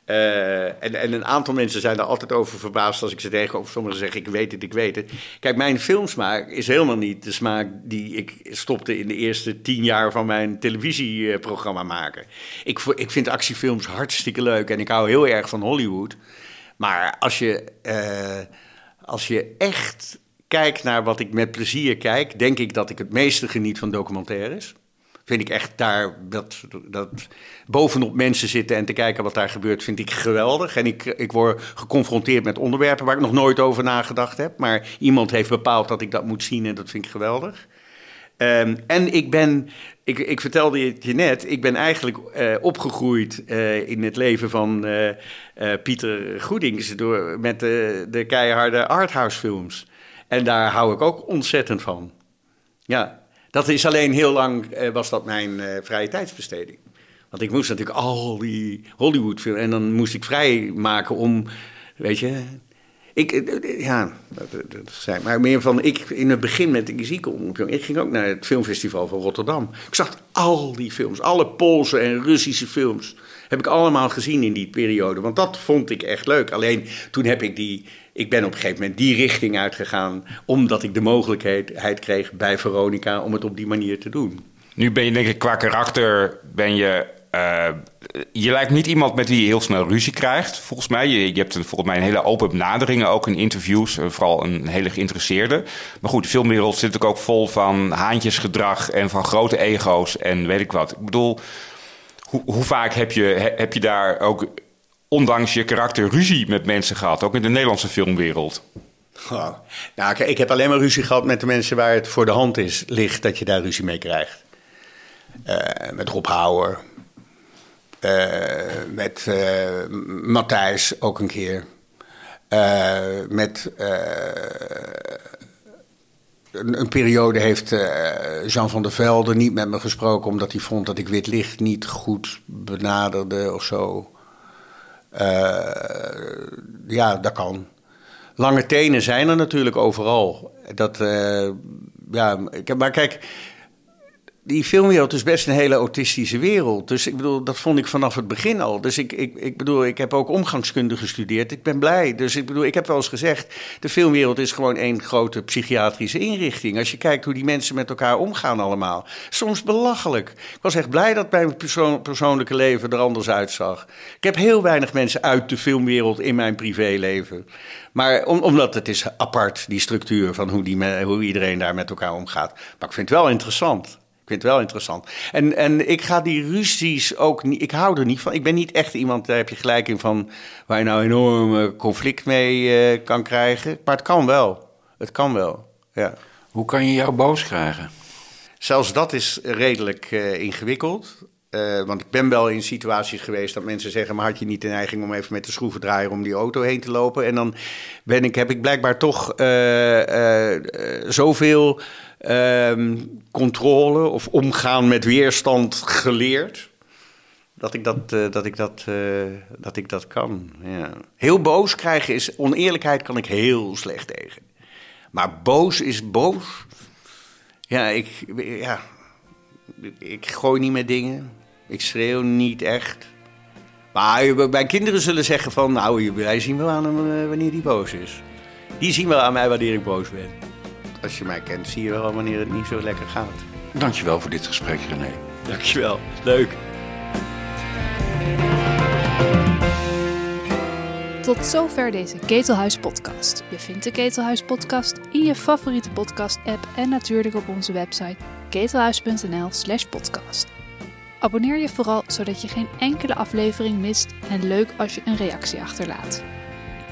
Uh, en, en, een aantal mensen zijn er altijd over verbaasd als ik ze tegenkomen. Sommigen zeggen, ik weet het, ik weet het. Kijk, mijn filmsmaak is helemaal niet de smaak die ik stopte in de eerste tien jaar van mijn televisieprogramma maken. Ik, ik vind actiefilms hartstikke leuk en ik hou heel erg van Hollywood. Maar als je, uh, als je echt kijkt naar wat ik met plezier kijk, denk ik dat ik het meeste geniet van documentaires. Vind ik echt daar dat, dat bovenop mensen zitten en te kijken wat daar gebeurt, vind ik geweldig. En ik, ik word geconfronteerd met onderwerpen waar ik nog nooit over nagedacht heb. Maar iemand heeft bepaald dat ik dat moet zien en dat vind ik geweldig. Um, en ik ben, ik, ik vertelde het je net, ik ben eigenlijk uh, opgegroeid uh, in het leven van uh, Pieter Goedings door, met de, de keiharde arthouse films. En daar hou ik ook ontzettend van. Ja, dat is alleen heel lang, was dat mijn vrije tijdsbesteding. Want ik moest natuurlijk al die Hollywood films en dan moest ik vrij maken om, weet je, Ik, eh, ja, dat, zijn. Maar meer van, ik in het begin met de ziekenomroep, ik ging ook naar het filmfestival van Rotterdam. Ik zag al die films, alle Poolse en Russische films, heb ik allemaal gezien in die periode. Want dat vond ik echt leuk. Alleen toen heb ik die, ik ben op een gegeven moment die richting uitgegaan, omdat ik de mogelijkheid kreeg bij Veronica om het op die manier te doen. Nu ben je denk ik qua karakter, ben je uh, je lijkt niet iemand met wie je heel snel ruzie krijgt, volgens mij. Je, je hebt een, volgens mij een hele open benadering, ook in interviews. Uh, vooral een hele geïnteresseerde. Maar goed, de filmwereld zit ook vol van haantjesgedrag en van grote ego's en weet ik wat. Ik bedoel, hoe, hoe vaak heb je, heb je daar ook, ondanks je karakter, ruzie met mensen gehad? Ook in de Nederlandse filmwereld? Nou, ik heb alleen maar ruzie gehad met de mensen waar het voor de hand is, ligt dat je daar ruzie mee krijgt. Uh, met Rob Houwer, uh, met uh, Matthijs ook een keer. Met een, periode heeft Jean van der Velde niet met me gesproken omdat hij vond dat ik wit licht niet goed benaderde of zo. ja, dat kan. Lange tenen zijn er natuurlijk overal. Dat, ja, maar kijk, die filmwereld is best een hele autistische wereld. Dus ik bedoel, dat vond ik vanaf het begin al. Dus ik, ik, ik bedoel, ik heb ook omgangskunde gestudeerd. Ik ben blij. Dus ik bedoel, ik heb wel eens gezegd... de filmwereld is gewoon één grote psychiatrische inrichting. Als je kijkt hoe die mensen met elkaar omgaan allemaal. Soms belachelijk. Ik was echt blij dat mijn persoon, persoonlijke leven er anders uitzag. Ik heb heel weinig mensen uit de filmwereld in mijn privéleven. Maar om, omdat het is apart, die structuur van hoe, die, hoe iedereen daar met elkaar omgaat. Maar ik vind het wel interessant. Ik vind het wel interessant. En, en ik ga die ruzies ook niet. Ik hou er niet van. Ik ben niet echt iemand, daar heb je gelijk in van. waar je nou enorm conflict mee uh, kan krijgen. Maar het kan wel. Het kan wel. Ja. Hoe kan je jou boos krijgen? Zelfs dat is redelijk uh, ingewikkeld. Uh, want ik ben wel in situaties geweest dat mensen zeggen: maar had je niet de neiging om even met de schroevendraaier om die auto heen te lopen? En dan ben ik, heb ik blijkbaar toch zoveel controle of omgaan met weerstand geleerd. Dat ik dat, uh, dat, ik dat, uh, dat, ik dat kan. Ja. Heel boos krijgen is. Oneerlijkheid kan ik heel slecht tegen. Maar boos is boos. Ja, ik, ja, ik gooi niet met dingen. Ik schreeuw niet echt. Maar mijn kinderen zullen zeggen van... nou, wij zien wel aan hem eh, wanneer hij boos is. Die zien wel aan mij wanneer ik boos ben als je mij kent, zie je wel wanneer het niet zo lekker gaat. Dankjewel voor dit gesprek, René. Dankjewel. Leuk. Tot zover deze Ketelhuis podcast. Je vindt de Ketelhuis podcast in je favoriete podcast app en natuurlijk op onze website ketelhuis.nl/podcast. Abonneer je vooral zodat je geen enkele aflevering mist en leuk als je een reactie achterlaat.